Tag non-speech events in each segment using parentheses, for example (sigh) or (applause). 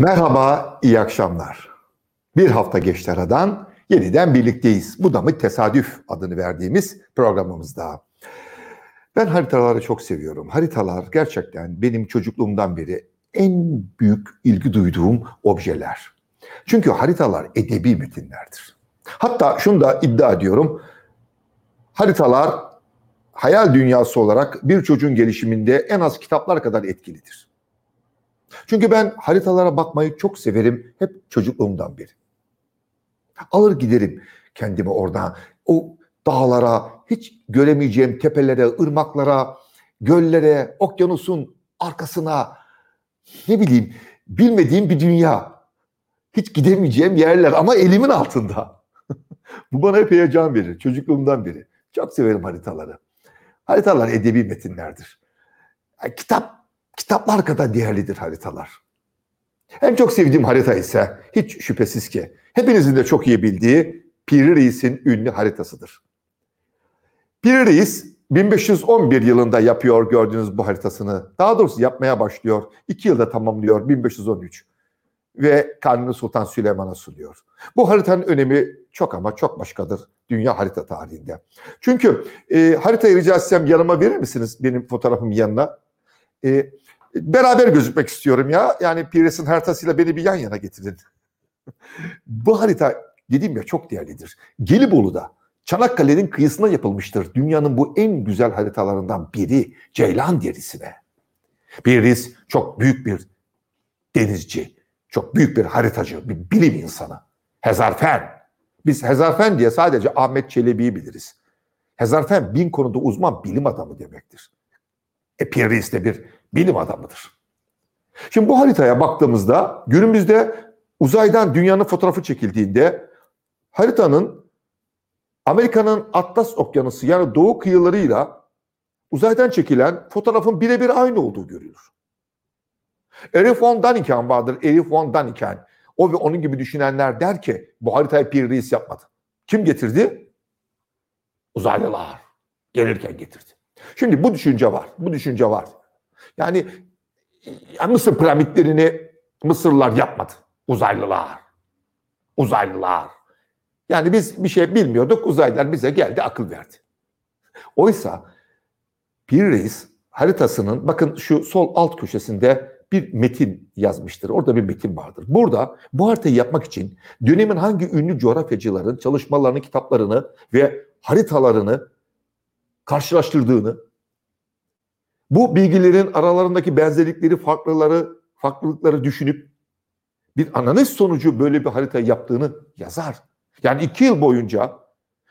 Merhaba, iyi akşamlar. Bir hafta geçti aradan, yeniden birlikteyiz. Bu da mı tesadüf adını verdiğimiz programımızda. Ben haritaları çok seviyorum. Haritalar gerçekten benim çocukluğumdan beri en büyük ilgi duyduğum objeler. Çünkü haritalar edebi metinlerdir. Hatta şunu da iddia ediyorum. Haritalar hayal dünyası olarak bir çocuğun gelişiminde en az kitaplar kadar etkilidir. Çünkü ben haritalara bakmayı çok severim hep çocukluğumdan beri. Alır giderim kendimi orada o dağlara, hiç göremeyeceğim tepelere, ırmaklara, göllere, okyanusun arkasına ne bileyim bilmediğim bir dünya. Hiç gidemeyeceğim yerler ama elimin altında. (laughs) Bu bana hep heyecan verir çocukluğumdan beri. Çok severim haritaları. Haritalar edebi metinlerdir. Kitap kitaplar kadar değerlidir haritalar. En çok sevdiğim harita ise hiç şüphesiz ki hepinizin de çok iyi bildiği Piri Reis'in ünlü haritasıdır. Piri Reis 1511 yılında yapıyor gördüğünüz bu haritasını. Daha doğrusu yapmaya başlıyor. İki yılda tamamlıyor 1513. Ve Kanuni Sultan Süleyman'a sunuyor. Bu haritanın önemi çok ama çok başkadır dünya harita tarihinde. Çünkü e, haritayı rica etsem yanıma verir misiniz benim fotoğrafımın yanına? E, beraber gözükmek istiyorum ya. Yani Pires'in haritasıyla beni bir yan yana getirin. (laughs) Bu harita dediğim ya çok değerlidir. Gelibolu'da Çanakkale'nin kıyısına yapılmıştır. Dünyanın bu en güzel haritalarından biri Ceylan derisine. Piris çok büyük bir denizci, çok büyük bir haritacı, bir bilim insanı. Hezarfen. Biz Hezarfen diye sadece Ahmet Çelebi'yi biliriz. Hezarfen bin konuda uzman bilim adamı demektir. E Piris de bir bilim adamıdır. Şimdi bu haritaya baktığımızda günümüzde uzaydan dünyanın fotoğrafı çekildiğinde haritanın Amerika'nın Atlas Okyanusu yani doğu kıyılarıyla uzaydan çekilen fotoğrafın birebir aynı olduğu görülür. Erich von Daniken vardır. Erich von Daniken. O ve onun gibi düşünenler der ki bu haritayı Pierre Reis yapmadı. Kim getirdi? Uzaylılar. Gelirken getirdi. Şimdi bu düşünce var. Bu düşünce var. Yani Mısır piramitlerini Mısırlılar yapmadı. Uzaylılar. Uzaylılar. Yani biz bir şey bilmiyorduk. Uzaylılar bize geldi akıl verdi. Oysa bir reis haritasının bakın şu sol alt köşesinde bir metin yazmıştır. Orada bir metin vardır. Burada bu haritayı yapmak için dönemin hangi ünlü coğrafyacıların çalışmalarını, kitaplarını ve haritalarını karşılaştırdığını, bu bilgilerin aralarındaki benzerlikleri, farklıları, farklılıkları düşünüp bir analiz sonucu böyle bir harita yaptığını yazar. Yani iki yıl boyunca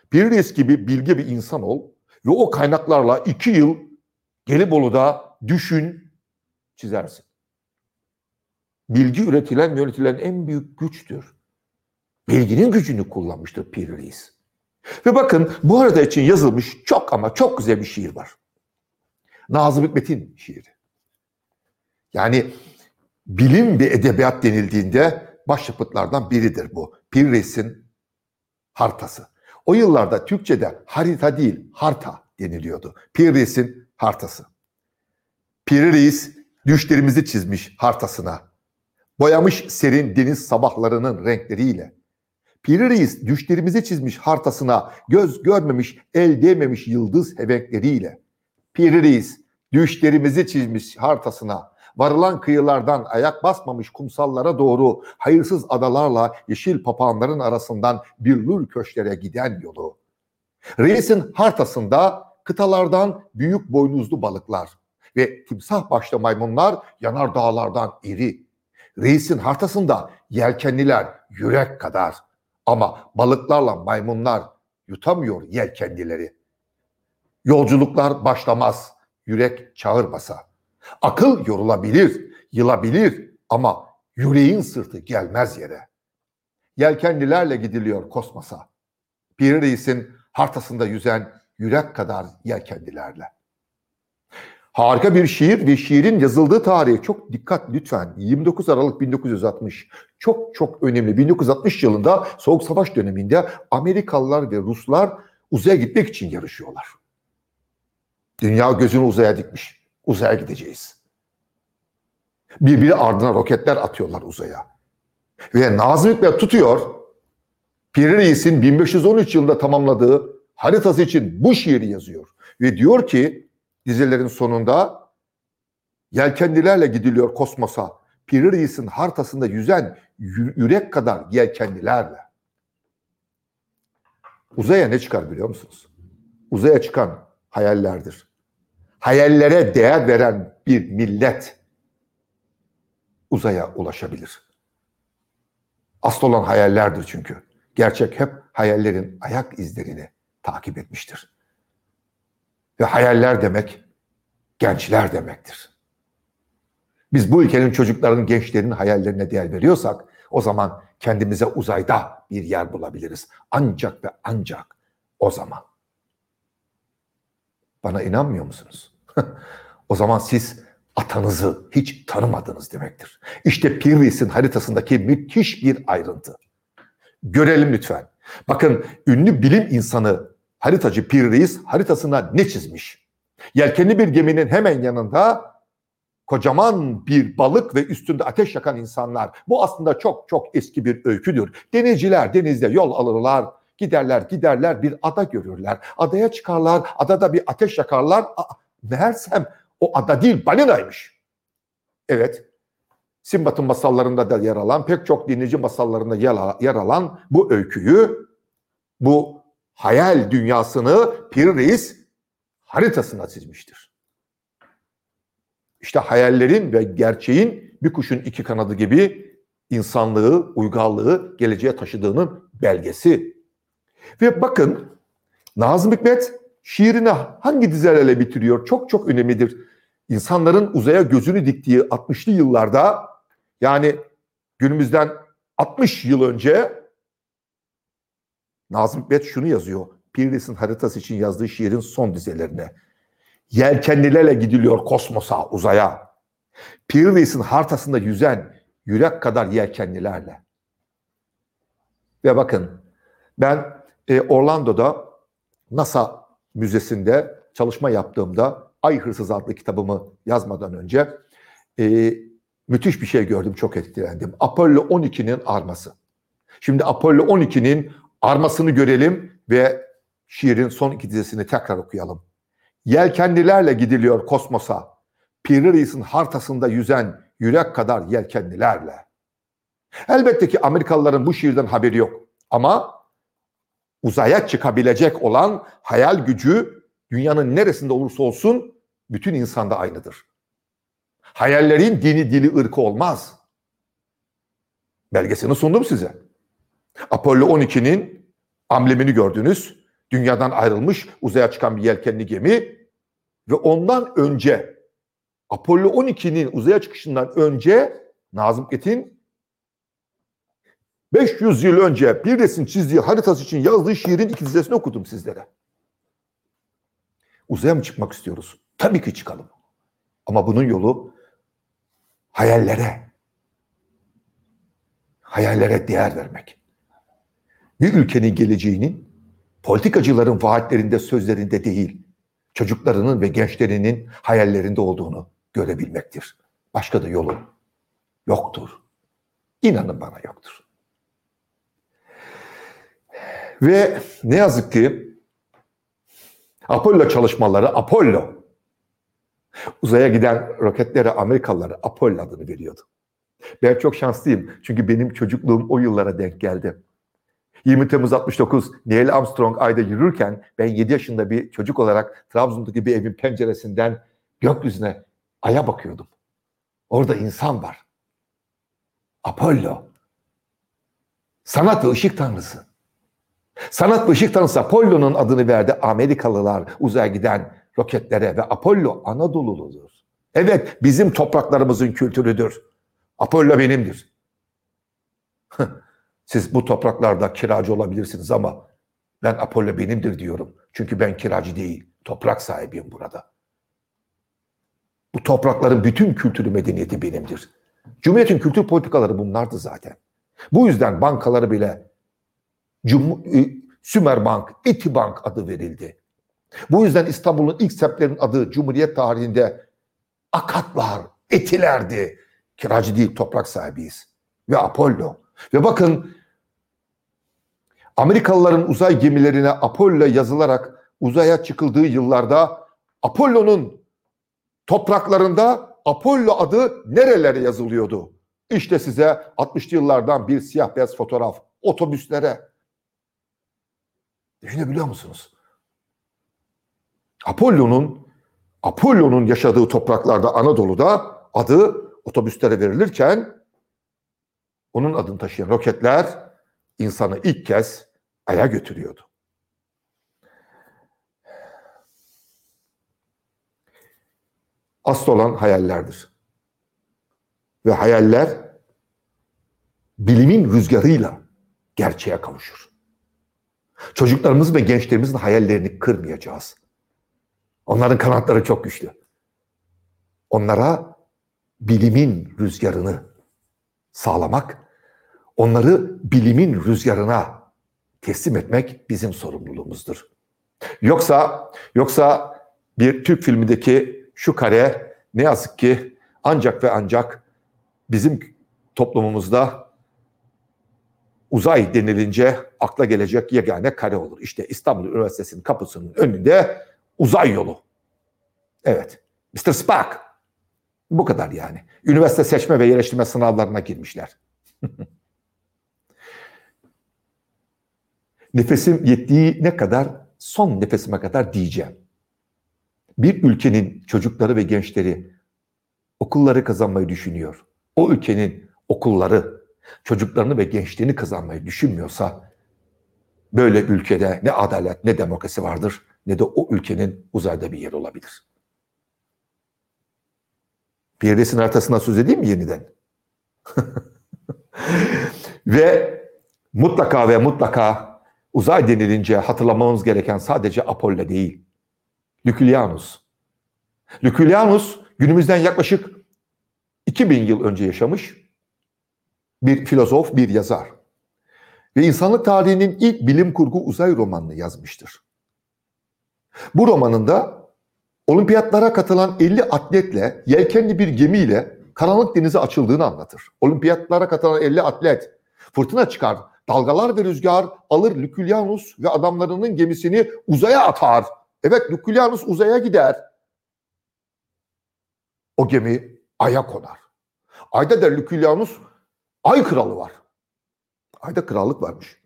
Pirres gibi bilgi bir insan ol ve o kaynaklarla iki yıl Gelibolu'da düşün, çizersin. Bilgi üretilen ve yönetilen en büyük güçtür. Bilginin gücünü kullanmıştır Pirres. Ve bakın bu arada için yazılmış çok ama çok güzel bir şiir var. Nazım Hikmet'in şiiri. Yani bilim ve edebiyat denildiğinde başyapıtlardan biridir bu. Pirres'in hartası. O yıllarda Türkçe'de harita değil harta deniliyordu. Pirres'in hartası. Pirres düşlerimizi çizmiş hartasına. Boyamış serin deniz sabahlarının renkleriyle. Piri Reis düşlerimizi çizmiş hartasına, göz görmemiş, el değmemiş yıldız hevenkleriyle. Piri Reis düşlerimizi çizmiş hartasına, varılan kıyılardan ayak basmamış kumsallara doğru hayırsız adalarla yeşil papağanların arasından billur köşklere giden yolu. Reis'in hartasında kıtalardan büyük boynuzlu balıklar ve timsah başlı maymunlar yanar dağlardan iri. Reis'in hartasında yelkenliler yürek kadar ama balıklarla maymunlar yutamıyor yelkenlileri. Yolculuklar başlamaz, yürek çağırmasa. Akıl yorulabilir, yılabilir ama yüreğin sırtı gelmez yere. Yelkenlilerle gidiliyor kosmosa. Bir reisin hartasında yüzen yürek kadar yelkenlilerle. Harika bir şiir ve şiirin yazıldığı tarihe çok dikkat lütfen. 29 Aralık 1960. Çok çok önemli. 1960 yılında Soğuk Savaş döneminde Amerikalılar ve Ruslar uzaya gitmek için yarışıyorlar. Dünya gözünü uzaya dikmiş. Uzaya gideceğiz. Birbiri ardına roketler atıyorlar uzaya. Ve Nazım Hikmet tutuyor, Piri Reis'in 1513 yılında tamamladığı haritası için bu şiiri yazıyor. Ve diyor ki dizelerin sonunda yelkenlilerle gidiliyor kosmosa. Piri Reis'in haritasında yüzen yürek kadar yelkenlilerle. Uzaya ne çıkar biliyor musunuz? Uzaya çıkan hayallerdir. Hayallere değer veren bir millet uzaya ulaşabilir. Asıl olan hayallerdir çünkü. Gerçek hep hayallerin ayak izlerini takip etmiştir. Ve hayaller demek gençler demektir. Biz bu ülkenin çocukların, gençlerin hayallerine değer veriyorsak o zaman kendimize uzayda bir yer bulabiliriz. Ancak ve ancak o zaman. Bana inanmıyor musunuz? (laughs) o zaman siz atanızı hiç tanımadınız demektir. İşte Pirvis'in haritasındaki müthiş bir ayrıntı. Görelim lütfen. Bakın ünlü bilim insanı haritacı Pirvis haritasına ne çizmiş? Yelkenli bir geminin hemen yanında kocaman bir balık ve üstünde ateş yakan insanlar. Bu aslında çok çok eski bir öyküdür. Denizciler denizde yol alırlar, giderler giderler bir ada görürler. Adaya çıkarlar, adada bir ateş yakarlar. meğersem o ada değil balinaymış. Evet, Simbat'ın masallarında da yer alan, pek çok dinleyici masallarında yer alan bu öyküyü, bu hayal dünyasını Pir Reis haritasına çizmiştir. İşte hayallerin ve gerçeğin bir kuşun iki kanadı gibi insanlığı, uygarlığı geleceğe taşıdığının belgesi. Ve bakın Nazım Hikmet şiirini hangi dizelerle bitiriyor? Çok çok önemlidir. İnsanların uzaya gözünü diktiği 60'lı yıllarda yani günümüzden 60 yıl önce Nazım Hikmet şunu yazıyor. Pirlis'in haritası için yazdığı şiirin son dizelerine. Yelkenlilerle gidiliyor kosmosa, uzaya. Pirlis'in haritasında yüzen yürek kadar yelkenlilerle. Ve bakın ben e, Orlando'da NASA Müzesi'nde çalışma yaptığımda Ay Hırsız adlı kitabımı yazmadan önce e, müthiş bir şey gördüm, çok etkilendim. Apollo 12'nin arması. Şimdi Apollo 12'nin armasını görelim ve şiirin son iki dizesini tekrar okuyalım. Yelkenlilerle gidiliyor kosmosa. Piri Reis'in hartasında yüzen yürek kadar yelkenlilerle. Elbette ki Amerikalıların bu şiirden haberi yok. Ama uzaya çıkabilecek olan hayal gücü dünyanın neresinde olursa olsun bütün insanda aynıdır. Hayallerin dini dili ırkı olmaz. Belgesini sundum size. Apollo 12'nin amblemini gördünüz. Dünyadan ayrılmış uzaya çıkan bir yelkenli gemi ve ondan önce Apollo 12'nin uzaya çıkışından önce Nazım Hikmet'in 500 yıl önce bir resim çizdiği haritası için yazdığı şiirin iki dizesini okudum sizlere. Uzaya mı çıkmak istiyoruz? Tabii ki çıkalım. Ama bunun yolu hayallere, hayallere değer vermek. Bir ülkenin geleceğinin politikacıların vaatlerinde, sözlerinde değil, çocuklarının ve gençlerinin hayallerinde olduğunu görebilmektir. Başka da yolu yoktur. İnanın bana yoktur. Ve ne yazık ki Apollo çalışmaları, Apollo uzaya giden roketlere Amerikalılara Apollo adını veriyordu. Ben çok şanslıyım çünkü benim çocukluğum o yıllara denk geldi. 20 Temmuz 69 Neil Armstrong ayda yürürken ben 7 yaşında bir çocuk olarak Trabzon'daki bir evin penceresinden gökyüzüne aya bakıyordum. Orada insan var. Apollo. Sanat ve ışık tanrısı. Sanat tanrısı Apollo'nun adını verdi Amerikalılar uzaya giden roketlere ve Apollo Anadolu'ludur. Evet bizim topraklarımızın kültürüdür. Apollo benimdir. Siz bu topraklarda kiracı olabilirsiniz ama ben Apollo benimdir diyorum. Çünkü ben kiracı değil, toprak sahibiyim burada. Bu toprakların bütün kültürü medeniyeti benimdir. Cumhuriyetin kültür politikaları bunlardı zaten. Bu yüzden bankaları bile Cum Sümer Bank, Etibank adı verildi. Bu yüzden İstanbul'un ilk semtlerinin adı Cumhuriyet tarihinde Akatlar, Etilerdi. Kiracı değil, toprak sahibiyiz. Ve Apollo. Ve bakın Amerikalıların uzay gemilerine Apollo yazılarak uzaya çıkıldığı yıllarda Apollo'nun topraklarında Apollo adı nerelere yazılıyordu? İşte size 60'lı yıllardan bir siyah beyaz fotoğraf otobüslere. Düşünebiliyor musunuz? Apollo'nun Apollo'nun yaşadığı topraklarda Anadolu'da adı otobüslere verilirken onun adını taşıyan roketler insanı ilk kez Ay'a götürüyordu. Asıl olan hayallerdir. Ve hayaller bilimin rüzgarıyla gerçeğe kavuşur. Çocuklarımız ve gençlerimizin hayallerini kırmayacağız. Onların kanatları çok güçlü. Onlara bilimin rüzgarını sağlamak, onları bilimin rüzgarına teslim etmek bizim sorumluluğumuzdur. Yoksa yoksa bir Türk filmindeki şu kare ne yazık ki ancak ve ancak bizim toplumumuzda uzay denilince akla gelecek yegane kare olur. İşte İstanbul Üniversitesi'nin kapısının önünde uzay yolu. Evet. Mr. Spock. Bu kadar yani. Üniversite seçme ve yerleştirme sınavlarına girmişler. (laughs) Nefesim yettiği ne kadar son nefesime kadar diyeceğim. Bir ülkenin çocukları ve gençleri okulları kazanmayı düşünüyor. O ülkenin okulları çocuklarını ve gençliğini kazanmayı düşünmüyorsa böyle ülkede ne adalet ne demokrasi vardır ne de o ülkenin uzayda bir yer olabilir. Piyadesinin haritasından söz edeyim mi yeniden? (laughs) ve mutlaka ve mutlaka uzay denilince hatırlamamız gereken sadece Apollo değil. Lükülyanus. Lükülyanus günümüzden yaklaşık 2000 yıl önce yaşamış bir filozof, bir yazar. Ve insanlık tarihinin ilk bilim kurgu uzay romanını yazmıştır. Bu romanında olimpiyatlara katılan 50 atletle yelkenli bir gemiyle karanlık denize açıldığını anlatır. Olimpiyatlara katılan 50 atlet fırtına çıkar, dalgalar ve rüzgar alır Lükülyanus ve adamlarının gemisini uzaya atar. Evet Lükülyanus uzaya gider. O gemi aya konar. Ayda der Lükülyanus ay kralı var. Ayda krallık varmış.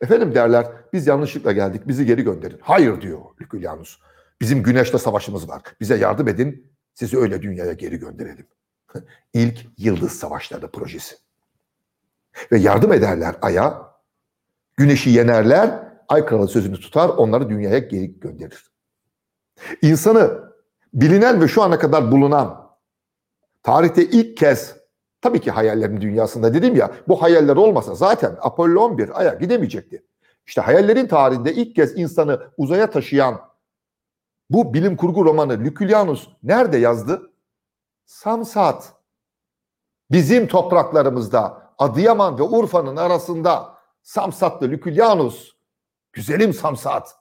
Efendim derler biz yanlışlıkla geldik bizi geri gönderin. Hayır diyor Lükülyanus. Bizim güneşle savaşımız var. Bize yardım edin sizi öyle dünyaya geri gönderelim. (laughs) İlk Yıldız Savaşları projesi. Ve yardım ederler Ay'a. Güneşi yenerler. Ay kralı sözünü tutar onları dünyaya geri gönderir. İnsanı bilinen ve şu ana kadar bulunan tarihte ilk kez tabii ki hayallerin dünyasında dedim ya bu hayaller olmasa zaten Apollo 11 Ay'a gidemeyecekti. İşte hayallerin tarihinde ilk kez insanı uzaya taşıyan bu bilim kurgu romanı Lükülyanus nerede yazdı? Samsat. Bizim topraklarımızda Adıyaman ve Urfa'nın arasında Samsatlı Lükülyanus. Güzelim Samsat.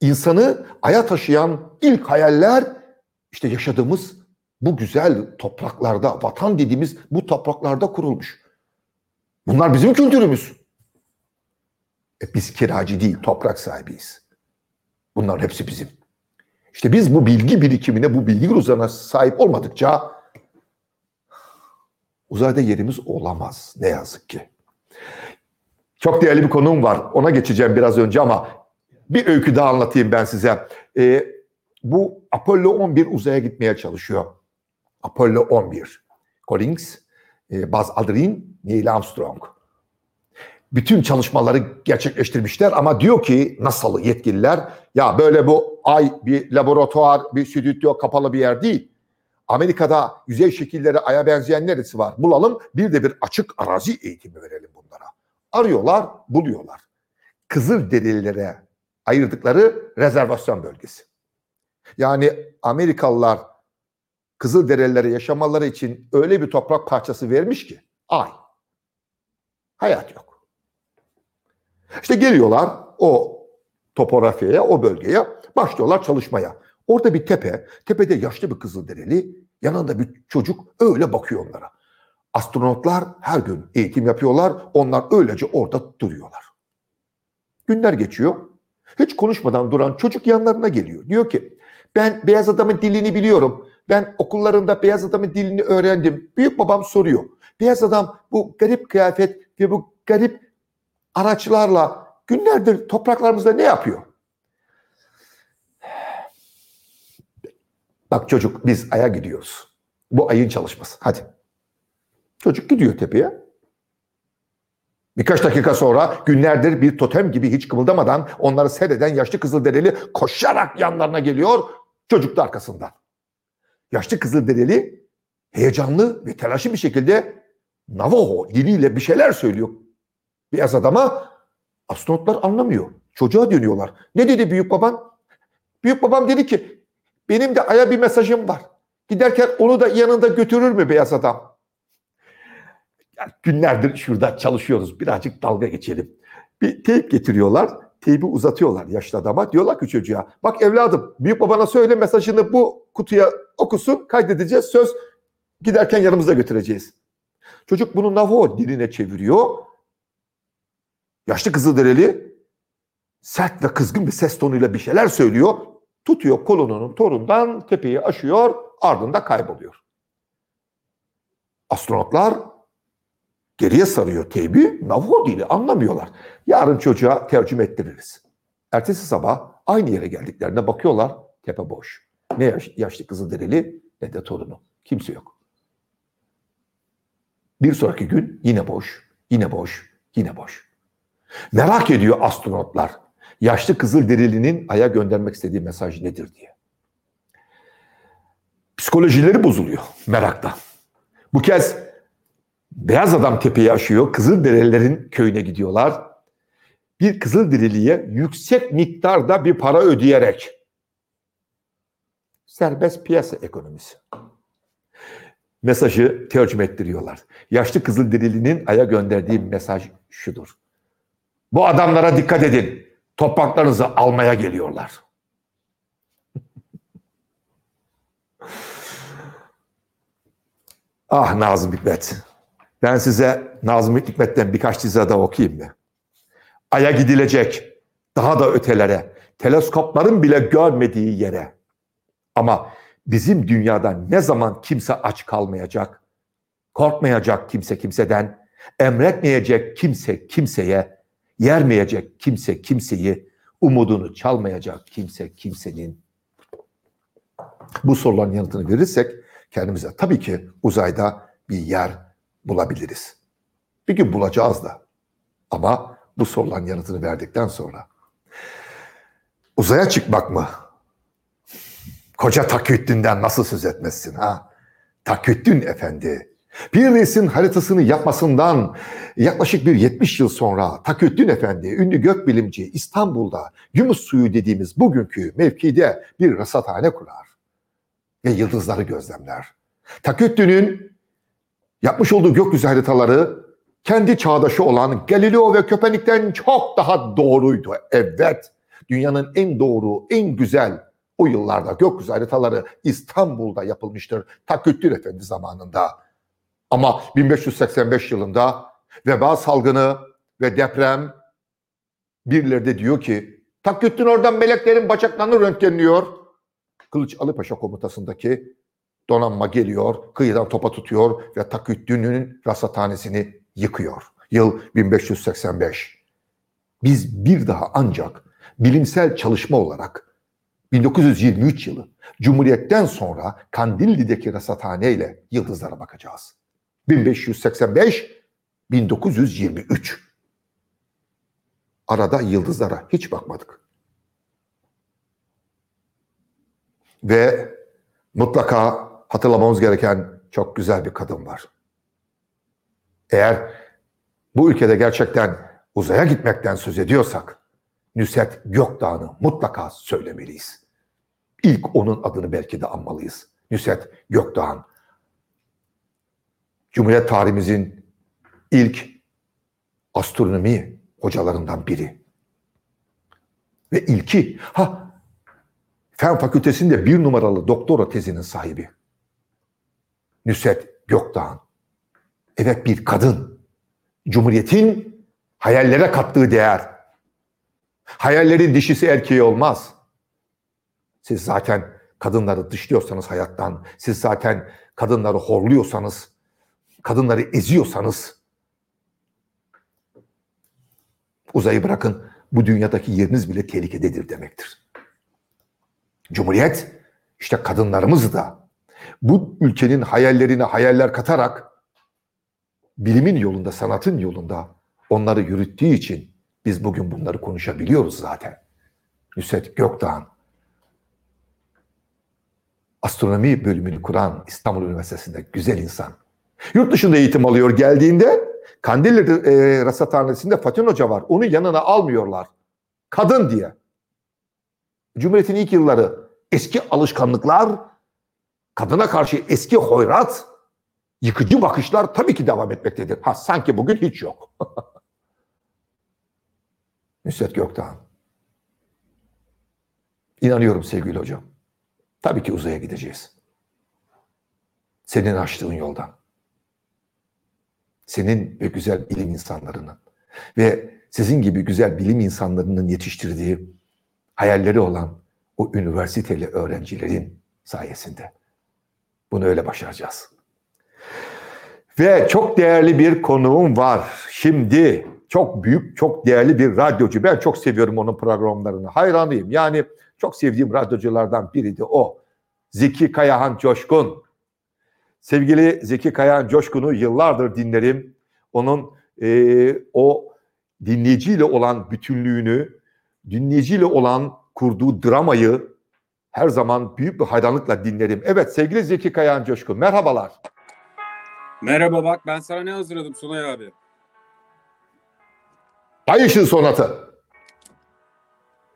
İnsanı aya taşıyan ilk hayaller işte yaşadığımız bu güzel topraklarda, vatan dediğimiz bu topraklarda kurulmuş. Bunlar bizim kültürümüz. E biz kiracı değil, toprak sahibiyiz. Bunların hepsi bizim. İşte biz bu bilgi birikimine, bu bilgi uzağına sahip olmadıkça uzayda yerimiz olamaz ne yazık ki. Çok değerli bir konum var. Ona geçeceğim biraz önce ama bir öykü daha anlatayım ben size. Ee, bu Apollo 11 uzaya gitmeye çalışıyor. Apollo 11. Collins, e, Buzz Aldrin, Neil Armstrong bütün çalışmaları gerçekleştirmişler ama diyor ki nasıl yetkililer ya böyle bu ay bir laboratuvar, bir stüdyo kapalı bir yer değil. Amerika'da yüzey şekilleri aya benzeyen neresi var? Bulalım bir de bir açık arazi eğitimi verelim bunlara. Arıyorlar, buluyorlar. Kızıl derililere ayırdıkları rezervasyon bölgesi. Yani Amerikalılar kızıl derililere yaşamaları için öyle bir toprak parçası vermiş ki ay. Hayat yok. İşte geliyorlar o topografyaya, o bölgeye, başlıyorlar çalışmaya. Orada bir tepe, tepede yaşlı bir Kızılderili Yanında bir çocuk öyle bakıyor onlara. Astronotlar her gün eğitim yapıyorlar. Onlar öylece orada duruyorlar. Günler geçiyor. Hiç konuşmadan duran çocuk yanlarına geliyor. Diyor ki ben beyaz adamın dilini biliyorum. Ben okullarında beyaz adamın dilini öğrendim. Büyük babam soruyor. Beyaz adam bu garip kıyafet ve bu garip araçlarla günlerdir topraklarımızda ne yapıyor? Bak çocuk biz aya gidiyoruz. Bu ayın çalışması. Hadi. Çocuk gidiyor tepeye. Birkaç dakika sonra günlerdir bir totem gibi hiç kımıldamadan onları seyreden yaşlı Kızılderili koşarak yanlarına geliyor. Çocuk da arkasından. Yaşlı Kızılderili heyecanlı ve telaşlı bir şekilde Navajo diliyle bir şeyler söylüyor. Beyaz adama astronotlar anlamıyor. Çocuğa dönüyorlar. Ne dedi büyük baban? Büyük babam dedi ki benim de aya bir mesajım var. Giderken onu da yanında götürür mü beyaz adam? Yani günlerdir şurada çalışıyoruz. Birazcık dalga geçelim. Bir teyp getiriyorlar. Teybi uzatıyorlar yaşlı adama. Diyorlar ki çocuğa bak evladım büyük babana söyle mesajını bu kutuya okusun kaydedeceğiz. Söz giderken yanımızda götüreceğiz. Çocuk bunu Navajo diline çeviriyor. Yaşlı Kızılderili sert ve kızgın bir ses tonuyla bir şeyler söylüyor. Tutuyor kolonunun torundan tepeyi aşıyor ardında kayboluyor. Astronotlar geriye sarıyor teybi. Navajo dili anlamıyorlar. Yarın çocuğa tercüme ettiririz. Ertesi sabah aynı yere geldiklerinde bakıyorlar tepe boş. Ne yaş, yaşlı Kızılderili ne de torunu. Kimse yok. Bir sonraki gün yine boş, yine boş, yine boş. Merak ediyor astronotlar. Yaşlı Kızılderili'nin Ay'a göndermek istediği mesaj nedir diye. Psikolojileri bozuluyor meraktan. Bu kez beyaz adam tepeyi aşıyor. Kızılderililerin köyüne gidiyorlar. Bir Kızılderili'ye yüksek miktarda bir para ödeyerek serbest piyasa ekonomisi mesajı tercüme ettiriyorlar. Yaşlı Kızılderili'nin Ay'a gönderdiği mesaj şudur. Bu adamlara dikkat edin. Topraklarınızı almaya geliyorlar. (laughs) ah Nazım Hikmet. Ben size Nazım Hikmet'ten birkaç dizi daha okuyayım mı? Ay'a gidilecek. Daha da ötelere. Teleskopların bile görmediği yere. Ama bizim dünyada ne zaman kimse aç kalmayacak, korkmayacak kimse kimseden, emretmeyecek kimse kimseye, yermeyecek kimse kimseyi, umudunu çalmayacak kimse kimsenin. Bu soruların yanıtını verirsek kendimize tabii ki uzayda bir yer bulabiliriz. Bir gün bulacağız da. Ama bu soruların yanıtını verdikten sonra uzaya çıkmak mı? Koca Taküddin'den nasıl söz etmezsin ha? Taküddin Efendi. Bir resim haritasını yapmasından yaklaşık bir 70 yıl sonra Taküddin Efendi, ünlü gökbilimci İstanbul'da Gümüş suyu dediğimiz bugünkü mevkide bir rasathane kurar ve yıldızları gözlemler. Taküddin'in yapmış olduğu gökyüzü haritaları kendi çağdaşı olan Galileo ve Köpenik'ten çok daha doğruydu. Evet, dünyanın en doğru, en güzel o yıllarda gökyüzü haritaları İstanbul'da yapılmıştır. Taküddin Efendi zamanında. Ama 1585 yılında veba salgını ve deprem birileri de diyor ki Taküddin oradan meleklerin bacaklarını röntgenliyor. Kılıç Alıpaşa komutasındaki donanma geliyor, kıyıdan topa tutuyor ve Taküddin'in rasathanesini yıkıyor. Yıl 1585. Biz bir daha ancak bilimsel çalışma olarak 1923 yılı Cumhuriyet'ten sonra Kandilli'deki rasathane ile yıldızlara bakacağız. 1585 1923 Arada yıldızlara hiç bakmadık. Ve mutlaka hatırlamamız gereken çok güzel bir kadın var. Eğer bu ülkede gerçekten uzaya gitmekten söz ediyorsak Nüset Gökdağ'ını mutlaka söylemeliyiz. İlk onun adını belki de anmalıyız. Nüset Gökdağ'ın. Cumhuriyet tarihimizin ilk astronomi hocalarından biri. Ve ilki, ha Fen Fakültesi'nde bir numaralı doktora tezinin sahibi. Nusret Gökdağ'ın. Evet bir kadın. Cumhuriyetin hayallere kattığı değer. Hayallerin dişisi erkeği olmaz. Siz zaten kadınları dışlıyorsanız hayattan, siz zaten kadınları horluyorsanız, kadınları eziyorsanız uzayı bırakın bu dünyadaki yeriniz bile tehlikededir demektir. Cumhuriyet işte kadınlarımız da bu ülkenin hayallerine hayaller katarak bilimin yolunda, sanatın yolunda onları yürüttüğü için biz bugün bunları konuşabiliyoruz zaten. Nusret Gökdağ'ın astronomi bölümünü kuran İstanbul Üniversitesi'nde güzel insan. Yurt dışında eğitim alıyor geldiğinde Kandilli e, Rasathanesi'nde Fatih Hoca var. Onu yanına almıyorlar. Kadın diye. Cumhuriyet'in ilk yılları eski alışkanlıklar, kadına karşı eski hoyrat, yıkıcı bakışlar tabii ki devam etmektedir. Ha sanki bugün hiç yok. (laughs) Nusret Gökdağ. İnanıyorum sevgili hocam. Tabii ki uzaya gideceğiz. Senin açtığın yoldan. Senin ve güzel bilim insanlarının ve sizin gibi güzel bilim insanlarının yetiştirdiği hayalleri olan o üniversiteli öğrencilerin sayesinde. Bunu öyle başaracağız. Ve çok değerli bir konuğum var. Şimdi çok büyük, çok değerli bir radyocu. Ben çok seviyorum onun programlarını. Hayranıyım. Yani çok sevdiğim radyoculardan biriydi o. Zeki Kayahan Coşkun. Sevgili Zeki Kayahan Coşkun'u yıllardır dinlerim. Onun e, o dinleyiciyle olan bütünlüğünü, dinleyiciyle olan kurduğu dramayı her zaman büyük bir hayranlıkla dinlerim. Evet sevgili Zeki Kayahan Coşkun merhabalar. Merhaba bak ben sana ne hazırladım Sunay abi? Ay Işın Sonatı.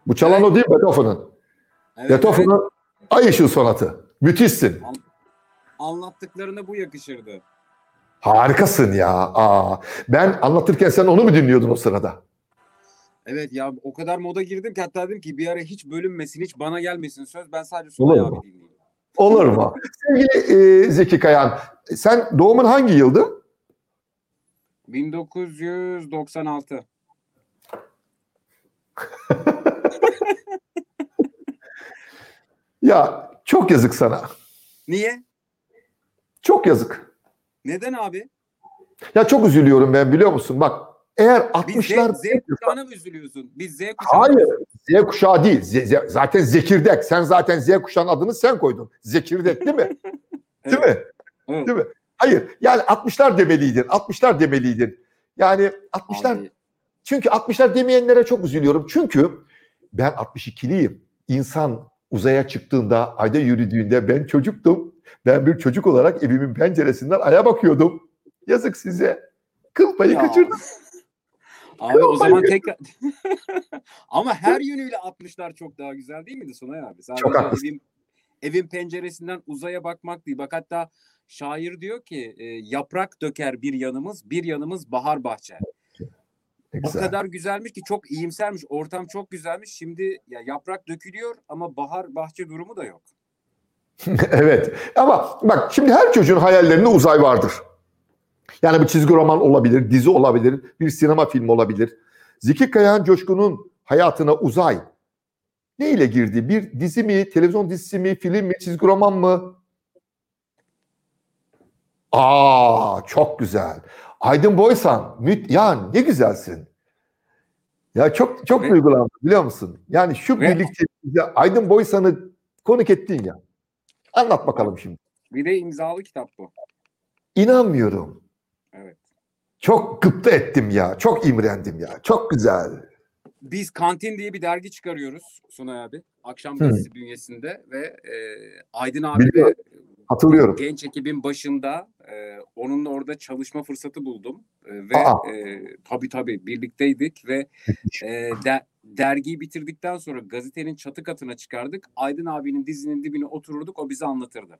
Bu çalan evet. o değil Beethoven'ın. Evet, Beethoven'ın evet. Ay Işın Sonatı. Müthişsin. An- anlattıklarına bu yakışırdı. Harikasın ya. Aa, ben anlatırken sen onu mu dinliyordun o sırada? Evet ya o kadar moda girdim ki hatta dedim ki bir ara hiç bölünmesin, hiç bana gelmesin söz. Ben sadece Sunay abi dinleyeyim. Olur mu? (laughs) Sevgili e, Zeki Kayan, sen doğumun hangi yıldı? 1996. (laughs) ya çok yazık sana. Niye? Çok yazık. Neden abi? Ya çok üzülüyorum ben biliyor musun? Bak eğer 60'lar... Z, Z kuşağına mı üzülüyorsun? Biz Z kuşağı Hayır. Z kuşağı değil. Z, Z, zaten Zekirdek. Sen zaten Z kuşağının adını sen koydun. Zekirdek değil mi? (laughs) değil mi? Evet. Değil mi? Hayır. Yani 60'lar demeliydin. 60'lar demeliydin. Yani 60'lar Abi. çünkü 60'lar demeyenlere çok üzülüyorum. Çünkü ben 62'liyim. İnsan uzaya çıktığında, ayda yürüdüğünde ben çocuktum. Ben bir çocuk olarak evimin penceresinden aya bakıyordum. Yazık size. Kıl payı kaçırdım. Abi o zaman tekrar (laughs) ama her yönüyle 60'lar çok daha güzel değil miydi Sunay abi? Sadece çok evin, evin penceresinden uzaya bakmak değil. Bak hatta şair diyor ki e, yaprak döker bir yanımız, bir yanımız bahar bahçe. O kadar güzelmiş ki çok iyimsermiş. Ortam çok güzelmiş. Şimdi ya yaprak dökülüyor ama bahar bahçe durumu da yok. (laughs) evet. Ama bak şimdi her çocuğun hayallerinde uzay vardır. Yani bir çizgi roman olabilir, dizi olabilir, bir sinema filmi olabilir. Zeki Kayahan Coşkun'un hayatına uzay ne ile girdi? Bir dizi mi, televizyon dizisi mi, film mi, çizgi roman mı? Aa çok güzel. Aydın Boysan, müt ya ne güzelsin. Ya çok çok duygulandım biliyor musun? Yani şu birlikte Aydın Boysan'ı konuk ettin ya. Anlat bakalım şimdi. Bir de imzalı kitap bu. İnanmıyorum. Evet. Çok gıpta ettim ya. Çok imrendim ya. Çok güzel. Biz Kantin diye bir dergi çıkarıyoruz Sunay abi. Akşam gazetesi bünyesinde ve e, Aydın abi Biliyorum. ve Hatırlıyorum. Genç ekibin başında e, onunla orada çalışma fırsatı buldum. E, ve Aa. e, tabii tabii birlikteydik ve e, de, dergiyi bitirdikten sonra gazetenin çatı katına çıkardık. Aydın abinin dizinin dibine otururduk o bize anlatırdı.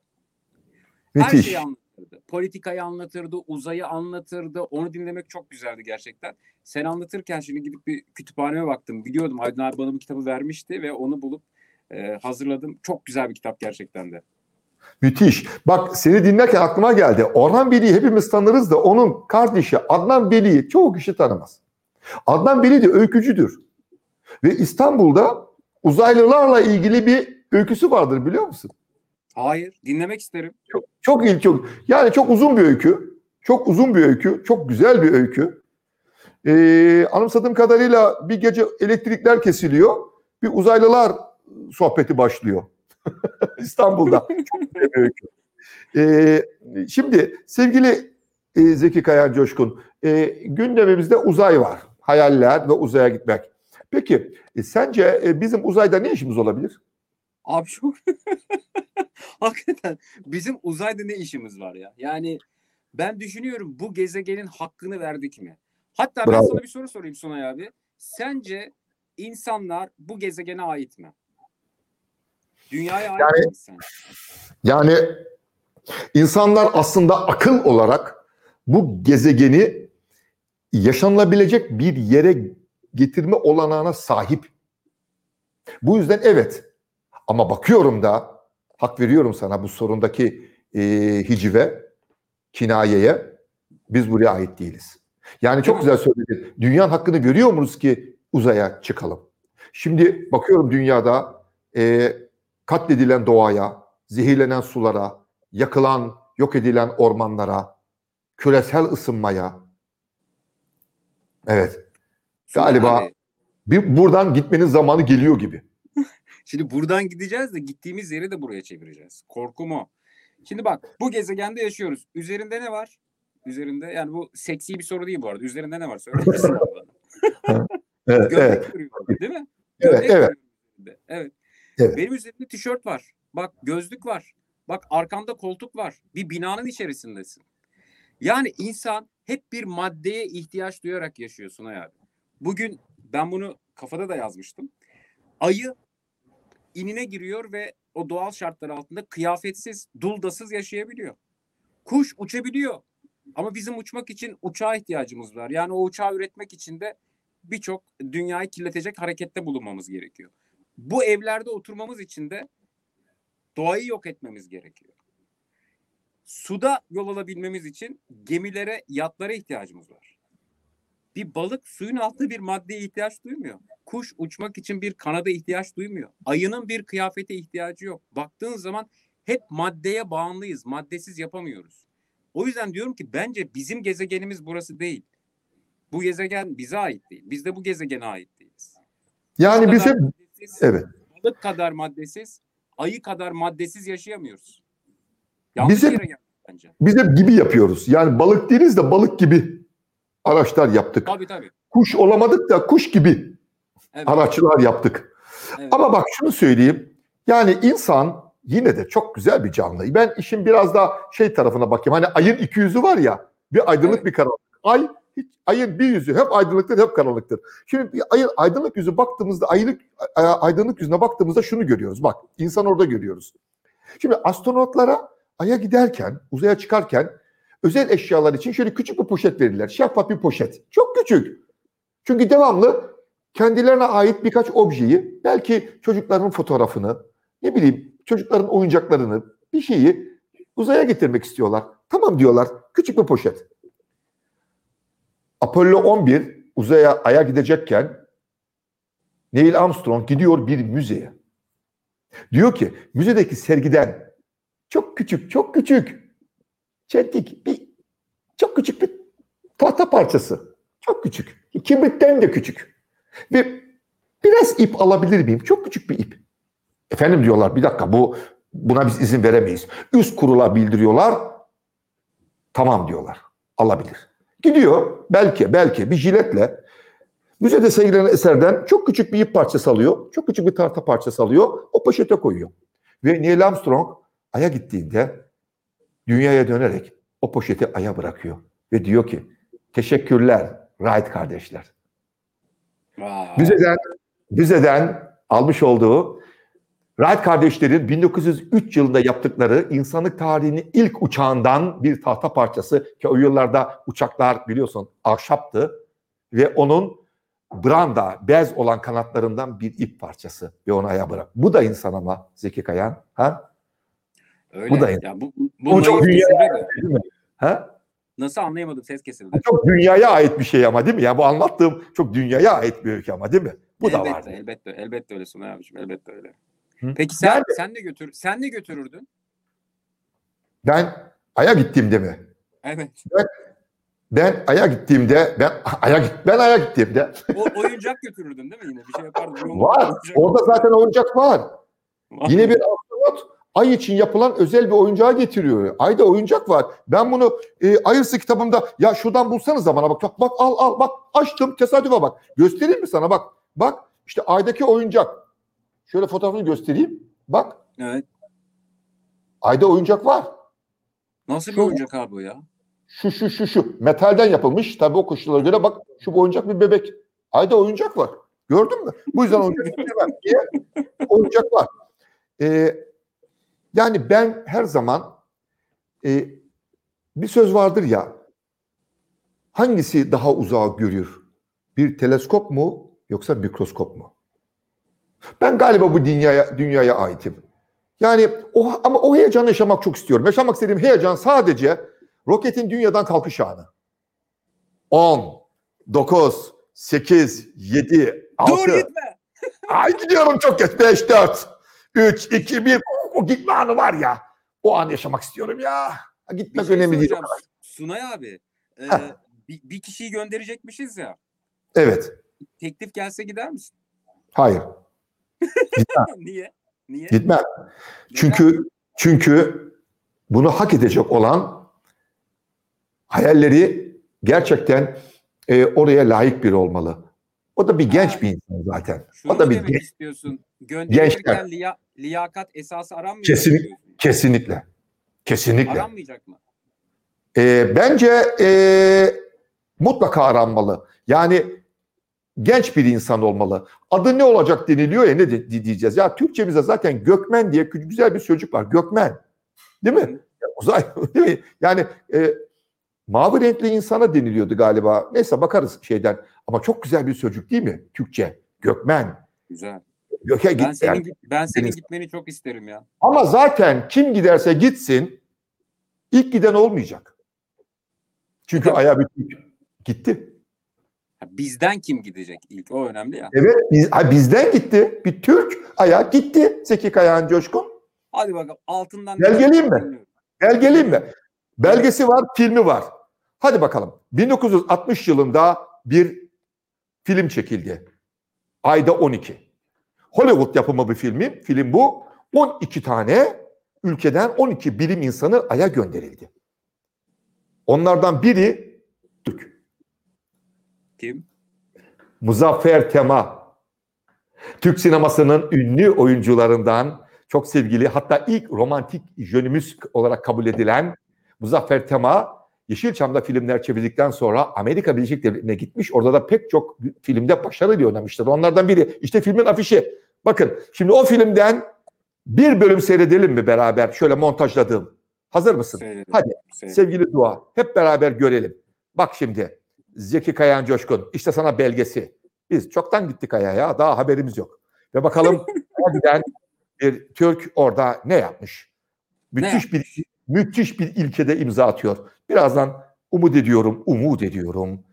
Müthiş. Her şeyi anlatırdı anlatırdı. Politikayı anlatırdı, uzayı anlatırdı. Onu dinlemek çok güzeldi gerçekten. Sen anlatırken şimdi gidip bir kütüphaneme baktım. Biliyordum Aydın abi bana bu kitabı vermişti ve onu bulup e, hazırladım. Çok güzel bir kitap gerçekten de. Müthiş. Bak seni dinlerken aklıma geldi. Orhan Veli'yi hepimiz tanırız da onun kardeşi Adnan Veli'yi çoğu kişi tanımaz. Adnan Veli de öykücüdür. Ve İstanbul'da uzaylılarla ilgili bir öyküsü vardır biliyor musun? Hayır. Dinlemek isterim. Çok, çok ilk. Yani çok uzun bir öykü. Çok uzun bir öykü. Çok güzel bir öykü. Ee, anımsadığım kadarıyla bir gece elektrikler kesiliyor. Bir uzaylılar sohbeti başlıyor. (laughs) İstanbul'da. (laughs) Çok güzel bir öykü. Ee, şimdi sevgili e, Zeki Kayan Coşkun, e, gündemimizde uzay var. Hayaller ve uzaya gitmek. Peki e, sence e, bizim uzayda ne işimiz olabilir? Abi çok (laughs) hakikaten bizim uzayda ne işimiz var ya? Yani ben düşünüyorum bu gezegenin hakkını verdik mi? Hatta ben Bravo. sana bir soru sorayım Sunay abi. Sence insanlar bu gezegene ait mi? Dünyaya ait Yani- mi sen? Yani insanlar aslında akıl olarak bu gezegeni yaşanılabilecek bir yere getirme olanağına sahip. Bu yüzden evet. Ama bakıyorum da hak veriyorum sana bu sorundaki e, hicive, kinayeye biz buraya ait değiliz. Yani çok güzel söyledin. Dünyanın hakkını görüyor muyuz ki uzaya çıkalım? Şimdi bakıyorum dünyada e, katledilen doğaya, zehirlenen sulara, yakılan, yok edilen ormanlara, küresel ısınmaya. Evet. Galiba- Bir buradan gitmenin zamanı geliyor gibi. Şimdi buradan gideceğiz de gittiğimiz yeri de buraya çevireceğiz. Korkum o. Şimdi bak bu gezegende yaşıyoruz. Üzerinde ne var? Üzerinde yani bu seksi bir soru değil bu arada. Üzerinde ne var? Bana? (laughs) (laughs) Evet, Gömlek evet, değil mi? evet, Gömlek evet. evet. Evet. Benim üzerimde tişört var. Bak gözlük var. Bak arkanda koltuk var. Bir binanın içerisindesin. Yani insan hep bir maddeye ihtiyaç duyarak yaşıyorsun hayatım. Bugün ben bunu kafada da yazmıştım. Ayı inine giriyor ve o doğal şartlar altında kıyafetsiz, duldasız yaşayabiliyor. Kuş uçabiliyor. Ama bizim uçmak için uçağa ihtiyacımız var. Yani o uçağı üretmek için de birçok dünyayı kirletecek harekette bulunmamız gerekiyor. Bu evlerde oturmamız için de doğayı yok etmemiz gerekiyor. Suda yol alabilmemiz için gemilere, yatlara ihtiyacımız var. Bir balık suyun altında bir maddeye ihtiyaç duymuyor. Kuş uçmak için bir kanada ihtiyaç duymuyor. Ayının bir kıyafete ihtiyacı yok. Baktığın zaman hep maddeye bağımlıyız. Maddesiz yapamıyoruz. O yüzden diyorum ki bence bizim gezegenimiz burası değil. Bu gezegen bize ait değil. Biz de bu gezegene ait değiliz. Yani biz hep evet. balık kadar maddesiz, ayı kadar maddesiz yaşayamıyoruz. Yanlış Biz hep- bence. Biz hep gibi yapıyoruz. Yani balık değiliz de balık gibi araçlar yaptık. Tabii tabii. Kuş olamadık da kuş gibi Evet, araçlar yaptık. evet. Ama bak şunu söyleyeyim. Yani insan yine de çok güzel bir canlı. Ben işin biraz da şey tarafına bakayım. Hani ayın iki yüzü var ya. Bir aydınlık Evet. bir karanlık. Ay hiç, ayın bir yüzü hem aydınlıktır hem karanlıktır. Şimdi ayın aydınlık yüzü baktığımızda aylık aydınlık yüzüne baktığımızda şunu görüyoruz. Bak insan orada görüyoruz. Şimdi astronotlara aya giderken, uzaya çıkarken özel eşyalar için şöyle küçük bir poşet verirler. Şeffaf bir poşet. Çok küçük. Çünkü devamlı kendilerine ait birkaç objeyi, belki çocukların fotoğrafını, ne bileyim çocukların oyuncaklarını, bir şeyi uzaya getirmek istiyorlar. Tamam diyorlar. Küçük bir poşet. Apollo 11 uzaya aya gidecekken Neil Armstrong gidiyor bir müzeye. Diyor ki müzedeki sergiden çok küçük, çok küçük, çentik bir çok küçük bir tahta parçası. Çok küçük. Kibritten de küçük. Ve biraz ip alabilir miyim? Çok küçük bir ip. Efendim diyorlar bir dakika bu buna biz izin veremeyiz. Üst kurula bildiriyorlar. Tamam diyorlar. Alabilir. Gidiyor belki belki bir jiletle müzede sergilenen eserden çok küçük bir ip parçası alıyor. Çok küçük bir tahta parçası alıyor. O poşete koyuyor. Ve Neil Armstrong Ay'a gittiğinde dünyaya dönerek o poşeti Ay'a bırakıyor. Ve diyor ki teşekkürler Wright kardeşler. Müzeden, müzeden almış olduğu Wright kardeşlerin 1903 yılında yaptıkları insanlık tarihinin ilk uçağından bir tahta parçası ki o yıllarda uçaklar biliyorsun ahşaptı ve onun branda, bez olan kanatlarından bir ip parçası ve onu aya bırak. Bu da insan ama Zeki Kayan. Ha? Öyle. Bu da- ya bu, bu, Bu çok naif dünya kesildi de. değil mi? Ha? Nasıl anlayamadım ses kesildi. Çok dünyaya ait bir şey ama değil mi? Yani bu anlattığım çok dünyaya ait bir öykü ama değil mi? Bu da elbette, var. Elbette, elbette öyle Sunay abiciğim, elbette öyle. Hı. Peki sen Yani- sen ne götür sen ne götürürdün? Ben Ay'a gittiğimde mi? Evet. Ben Ay'a gittiğimde ben (laughs) Ay'a git ben Ay'a gittiğimde (laughs) O oyuncak götürürdün değil mi yine? Bir şey yapardın. Var. Orada zaten oyuncak var. Var. Yine bir astronot Ay için yapılan özel bir oyuncağı getiriyor. Ay'da oyuncak var. Ben bunu e, Ayırsı kitabımda ya şuradan bulsanız bana bak. Bak, al al bak açtım tesadüfe bak. Göstereyim mi sana bak. Bak işte Ay'daki oyuncak. Şöyle fotoğrafını göstereyim. Bak Evet. Ay'da oyuncak var. Nasıl bir Şu- oyuncak abi o ya? Şu şu şu şu metalden yapılmış. Tabii o koşullara göre bak şu oyuncak bir bebek. Ayda oyuncak var. Gördün mü? Bu yüzden oyuncak (laughs) oyuncak var. Ee, yani ben her zaman e, bir söz vardır ya hangisi daha uzağa görür? Bir teleskop mu yoksa mikroskop mu? Ben galiba bu dünyaya dünyaya aitim. Yani o ama o heyecanı yaşamak çok istiyorum. Yaşamak istediğim heyecan sadece roketin dünyadan kalkış anı. 10, 9, 8, 7, 6. Dur gitme. Ay gidiyorum çok geç. 5, 4, 3, 2, 1. O gitme anı var ya. O an yaşamak istiyorum ya. Gitmek şey önemli değil. Sunay abi. e, Heh. bir, bir kişiyi gönderecekmişiz ya. Evet. Teklif gelse gider misin? Hayır. (laughs) Niye? Niye? Gitmem. Çünkü çünkü bunu hak edecek olan hayalleri gerçekten e, oraya layık biri olmalı. O da bir genç Ha. bir insan zaten. Şunu o da bir genç. istiyorsun? Gençler. liya- liyakat esası aranmayacak Kesin- mı diyorsun? Kesinlikle. Kesinlikle. Aranmayacak mı? E, bence e, mutlaka aranmalı. Yani genç bir insan olmalı. Adı ne olacak deniliyor ya ne diyeceğiz. Ya Türkçemizde zaten Gökmen diye güzel bir sözcük var. Gökmen. Değil mi? Uzay (laughs) değil mi? Yani e, mavi renkli insana deniliyordu galiba. Neyse bakarız şeyden. Ama çok güzel bir sözcük değil mi? Türkçe. Gökmen. Güzel. Göke Ben git. senin yani. ben senin gitmeni çok isterim ya. Ama zaten kim giderse gitsin ilk giden olmayacak. Çünkü Tabii. Ay'a Türk gitti. Bizden kim gidecek ilk? O önemli ya. Evet biz, ha, bizden gitti. Bir Türk Ay'a gitti. Zeki Kayağan Coşkun. Hadi bakalım altından. Belgeleyeyim mi? Dinliyorum. Belgeleyim mi? Belgesi var, filmi var. Hadi bakalım. 1960 yılında bir film çekildi. Ayda 12. Hollywood yapımı bir filmi. Film bu. 12 tane ülkeden 12 bilim insanı Ay'a gönderildi. Onlardan biri Türk. Kim? Muzaffer Tema. Türk sinemasının ünlü oyuncularından çok sevgili hatta ilk romantik jönümüz olarak kabul edilen Muzaffer Tema Yeşilçam'da filmler çevirdikten sonra Amerika Birleşik Devletleri'ne gitmiş. Orada da pek çok filmde başarıyla oynamıştır. Onlardan biri. İşte filmin afişi. Bakın şimdi o filmden bir bölüm seyredelim mi beraber şöyle montajladığım. Hazır mısın? Seyredelim, Hadi. seyredelim. Sevgili Dua, hep beraber görelim. Bak şimdi, Zeki Kayan Coşkun, işte sana belgesi. Biz çoktan gittik Ay'a ya, daha haberimiz yok. Ve bakalım (laughs) Ay'a giden bir Türk orada ne yapmış? Müthiş bir müthiş bir ilkede imza atıyor. Birazdan umut ediyorum, umut ediyorum.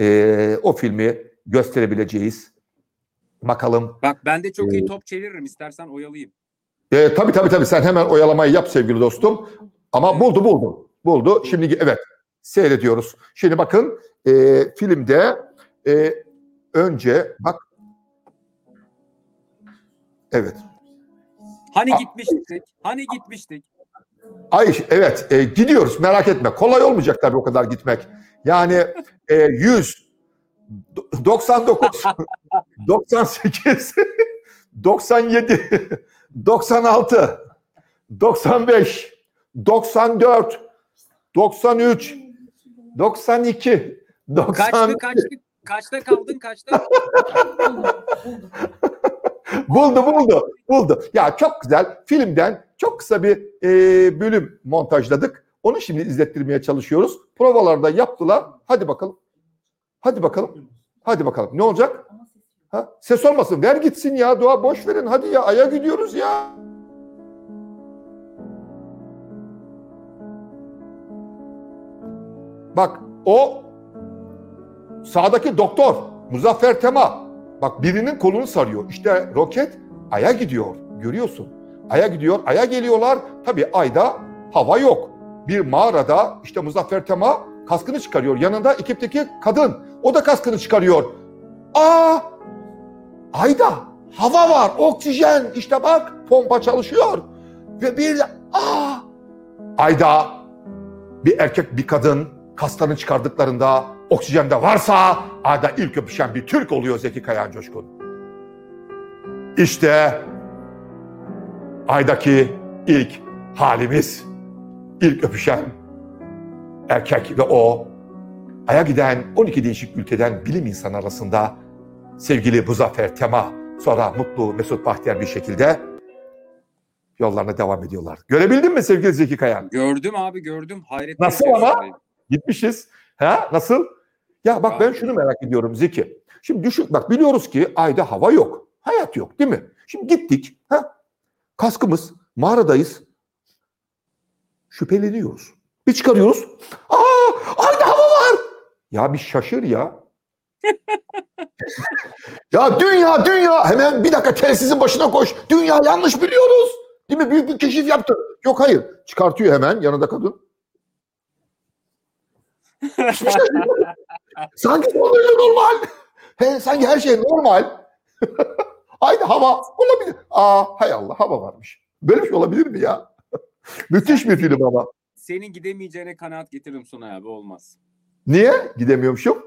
Ee, o filmi gösterebileceğiz. Bakalım. Bak ben de çok iyi Ee, top çeviririm. İstersen oyalayayım. Ee, tabii tabii tabii sen hemen oyalamayı yap sevgili dostum. Ama buldu buldu. Buldu. Şimdi evet seyrediyoruz. Şimdi bakın e, filmde e, önce bak evet. Hani gitmiştik? Hani gitmiştik? Ay evet e, gidiyoruz merak etme. Kolay olmayacak tabii o kadar gitmek. Yani e, 100 do- 99 98 97 96 95 94 93 92 90 Kaçtı kaçtı? Kaçta kaldın kaçta? (laughs) buldu buldu buldu. Ya çok güzel filmden çok kısa bir e, bölüm montajladık. Onu şimdi izlettirmeye çalışıyoruz. Provalarda yaptılar. Hadi bakalım. Hadi bakalım. Hadi bakalım. Ne olacak? Ha? Ses olmasın. Ver gitsin ya. Dua boş verin. Hadi ya. Ay'a gidiyoruz ya. Bak o sağdaki doktor Muzaffer Tema. Bak birinin kolunu sarıyor. İşte roket Ay'a gidiyor. Görüyorsun. Ay'a gidiyor. Ay'a geliyorlar. Tabii Ay'da hava yok. Bir mağarada işte Muzaffer Tema kaskını çıkarıyor. Yanında ekipteki kadın. O da kaskını çıkarıyor. Aa! Ay'da hava var, oksijen. İşte bak pompa çalışıyor. Ve bir aa! Ayda bir erkek bir kadın kaslarını çıkardıklarında oksijende varsa Ayda ilk öpüşen bir Türk oluyor Zeki Kayan Coşkun. İşte Ay'daki ilk halimiz, ilk öpüşen erkek ve o Ay'a giden 12 değişik ülkeden bilim insanı arasında sevgili Muzaffer Tema sonra mutlu Mesut Bahtiyar bir şekilde yollarına devam ediyorlar. Görebildin mi sevgili Zeki Kayan? Gördüm abi gördüm. Hayret. Nasıl ama? Gitmişiz. Ha? Nasıl? Ya bak ben Abi. şunu merak ediyorum Zeki. Şimdi düşün bak biliyoruz ki ayda hava yok. Hayat yok değil mi? Şimdi gittik. Ha? Kaskımız mağaradayız. Şüpheleniyoruz. Bir çıkarıyoruz. Aa ayda hava var. Ya bir şaşır ya. (laughs) ya dünya dünya hemen bir dakika telsizin başına koş. Dünya yanlış biliyoruz. Değil mi? Büyük bir keşif yaptı. Yok hayır. Çıkartıyor hemen yanında kadın. Şey (laughs) sanki son derece normal. He, sanki her şey normal. (laughs) Aynı hava olabilir. Aa hay Allah hava varmış. Böyle bir şey olabilir mi ya? Müthiş bir film ama. Senin gidemeyeceğine kanaat getiririm Sunay abi olmaz. Niye? Gidemiyormuşum.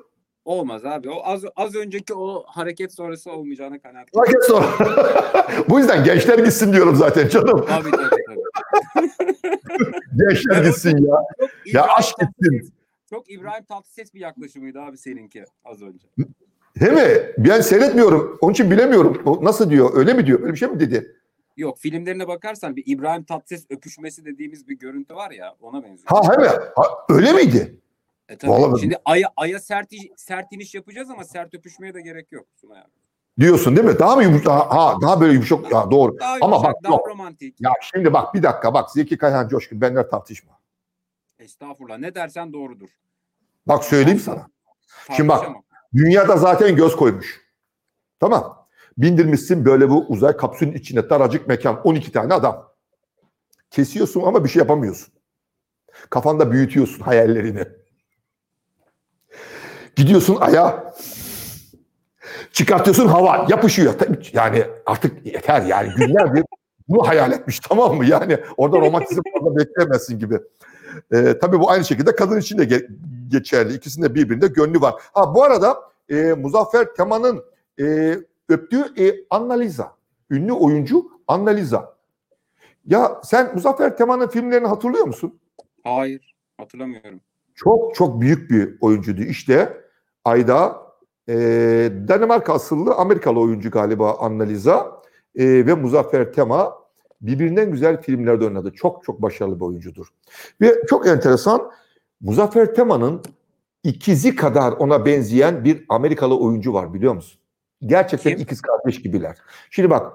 Olmaz abi. O az az önceki o hareket sonrası olmayacağına kanaat Roket sonra. Bu yüzden gençler gitsin diyorum zaten canım. Tabii tabii tabii. (laughs) Gençler gitsin ya. Çok Ya aşk gitsin. Çok İbrahim Tatlıses bir yaklaşımıydı abi seninki az önce. Değil mi? Ben seyretmiyorum. Onun için bilemiyorum. O nasıl diyor? Öyle mi diyor? Öyle bir şey mi dedi? Yok filmlerine bakarsan bir İbrahim Tatlıses öpüşmesi dediğimiz bir görüntü var ya ona benziyor. Ha mi? Ha, öyle miydi? E tabii. Vallahi- Şimdi aya, aya sert, sert iniş yapacağız ama sert öpüşmeye de gerek yok Sunay abi. Diyorsun değil mi? Daha mı yumuşak? Ha, ha, daha böyle yumuşak. Ya doğru. Daha Ama yumuşak, bak, daha yok. romantik. Ya şimdi bak bir dakika bak Zeki Kayhan Coşkun benimle tartışma. Estağfurullah ne dersen doğrudur. Bak söyleyeyim sana. Şimdi bak. Dünyada zaten göz koymuş. Tamam. Bindirmişsin böyle bu uzay kapsülün içine daracık mekan 12 tane adam. Kesiyorsun ama bir şey yapamıyorsun. Kafanda büyütüyorsun hayallerini. Gidiyorsun aya. Çıkartıyorsun hava yapışıyor. Yani artık yeter yani günlerdir (laughs) bunu hayal etmiş tamam mı? Yani orada romantizm fazla (laughs) beklemezsin gibi. Ee, tabii bu aynı şekilde kadın için de ge- geçerli. İkisinde birbirinde gönlü var. Ha bu arada e, Muzaffer Teman'ın e, öptüğü e, Annaliza. Ünlü oyuncu Annaliza. Ya sen Muzaffer Teman'ın filmlerini hatırlıyor musun? Hayır hatırlamıyorum. Çok çok büyük bir oyuncuydu. İşte Ayda e, Danimarka asıllı Amerikalı oyuncu galiba Annaliza e, ve Muzaffer Tema birbirinden güzel filmlerde oynadı. Çok çok başarılı bir oyuncudur. Ve çok enteresan Muzaffer Tema'nın ikizi kadar ona benzeyen bir Amerikalı oyuncu var biliyor musun? Gerçekten Kim? ikiz kardeş gibiler. Şimdi bak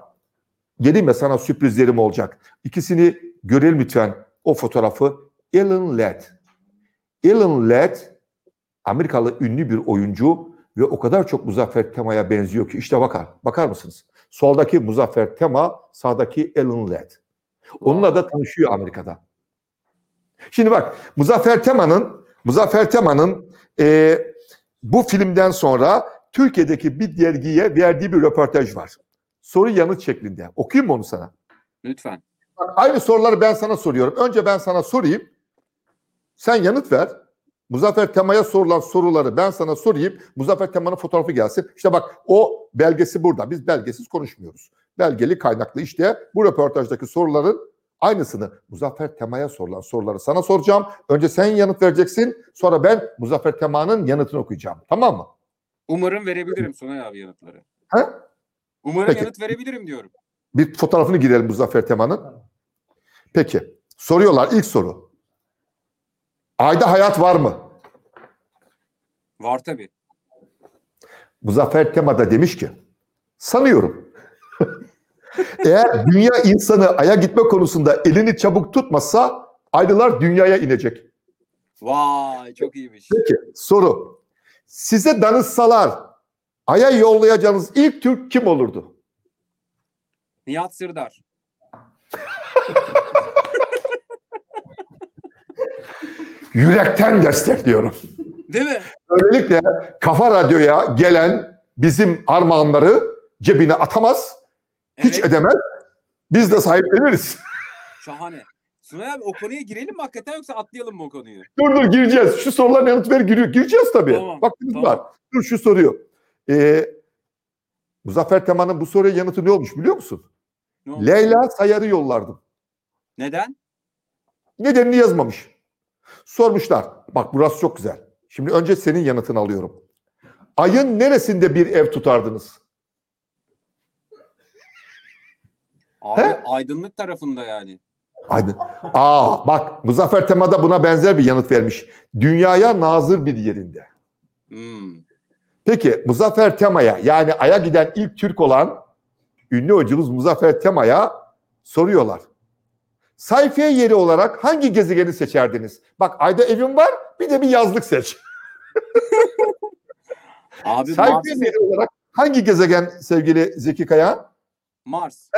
geleyim mi sana sürprizlerim olacak. İkisini görelim lütfen o fotoğrafı. Alan Ladd. Alan Ladd Amerikalı ünlü bir oyuncu ve o kadar çok Muzaffer Tema'ya benziyor ki işte bakar. Bakar mısınız? Soldaki Muzaffer Tema, sağdaki Alan Ladd. Onunla da tanışıyor Amerika'da. Şimdi bak Muzaffer Tema'nın Muzaffer Tema'nın e, bu filmden sonra Türkiye'deki bir dergiye verdiği bir röportaj var. Soru yanıt şeklinde. Okuyayım mı onu sana? Lütfen. Bak, aynı soruları ben sana soruyorum. Önce ben sana sorayım. Sen yanıt ver. Muzaffer Tema'ya sorulan soruları ben sana sorayım. Muzaffer Tema'nın fotoğrafı gelsin. İşte bak o belgesi burada. Biz belgesiz konuşmuyoruz. Belgeli kaynaklı işte bu röportajdaki soruların aynısını Muzaffer Tema'ya sorulan soruları sana soracağım. Önce sen yanıt vereceksin. Sonra ben Muzaffer Tema'nın yanıtını okuyacağım. Tamam mı? Umarım verebilirim Sunay abi yanıtları. Ha? Umarım Peki. yanıt verebilirim diyorum. Bir fotoğrafını girelim Muzaffer Tema'nın. Peki. Soruyorlar ilk soru. Ayda hayat var mı? Var tabii. Muzaffer Tema da demiş ki sanıyorum. (laughs) Eğer dünya insanı aya gitme konusunda elini çabuk tutmazsa aylılar dünyaya inecek. Vay çok iyiymiş. Peki soru. Size danışsalar Ay'a yollayacağınız ilk Türk kim olurdu? Nihat Sırdar. (laughs) Yürekten destekliyorum. Değil mi? Böylelikle Kafa Radyo'ya gelen bizim armağanları cebine atamaz, hiç Evet. edemez. Biz de sahipleniriz. Şahane. Sunay abi o konuya girelim mi hakikaten yoksa atlayalım mı o konuyu? dur dur gireceğiz. Şu soruların yanıt ver giriyor. Gireceğiz tabii. Tamam, Vaktimiz tamam. var. Dur şu soruyu. Ee, Muzaffer Teman'ın bu soruya yanıtı ne olmuş biliyor musun? Ne? Leyla Sayar'ı yollardım. Neden? Nedenini yazmamış. Sormuşlar. Bak burası çok güzel. Şimdi önce senin yanıtını alıyorum. Ayın neresinde bir ev tutardınız? Abi He? aydınlık tarafında yani. Aydın. Aa bak Muzaffer Tema da buna benzer bir yanıt vermiş. Dünyaya nazır bir yerinde. Hmm. Peki Muzaffer Tema'ya yani Ay'a giden ilk Türk olan ünlü hocamız Muzaffer Tema'ya soruyorlar. Sayfiye yeri olarak hangi gezegeni seçerdiniz? Bak Ay'da evim var bir de bir yazlık seç. (laughs) Abi Sayfiye Mars, yeri olarak hangi gezegen sevgili Zeki Kaya? Mars.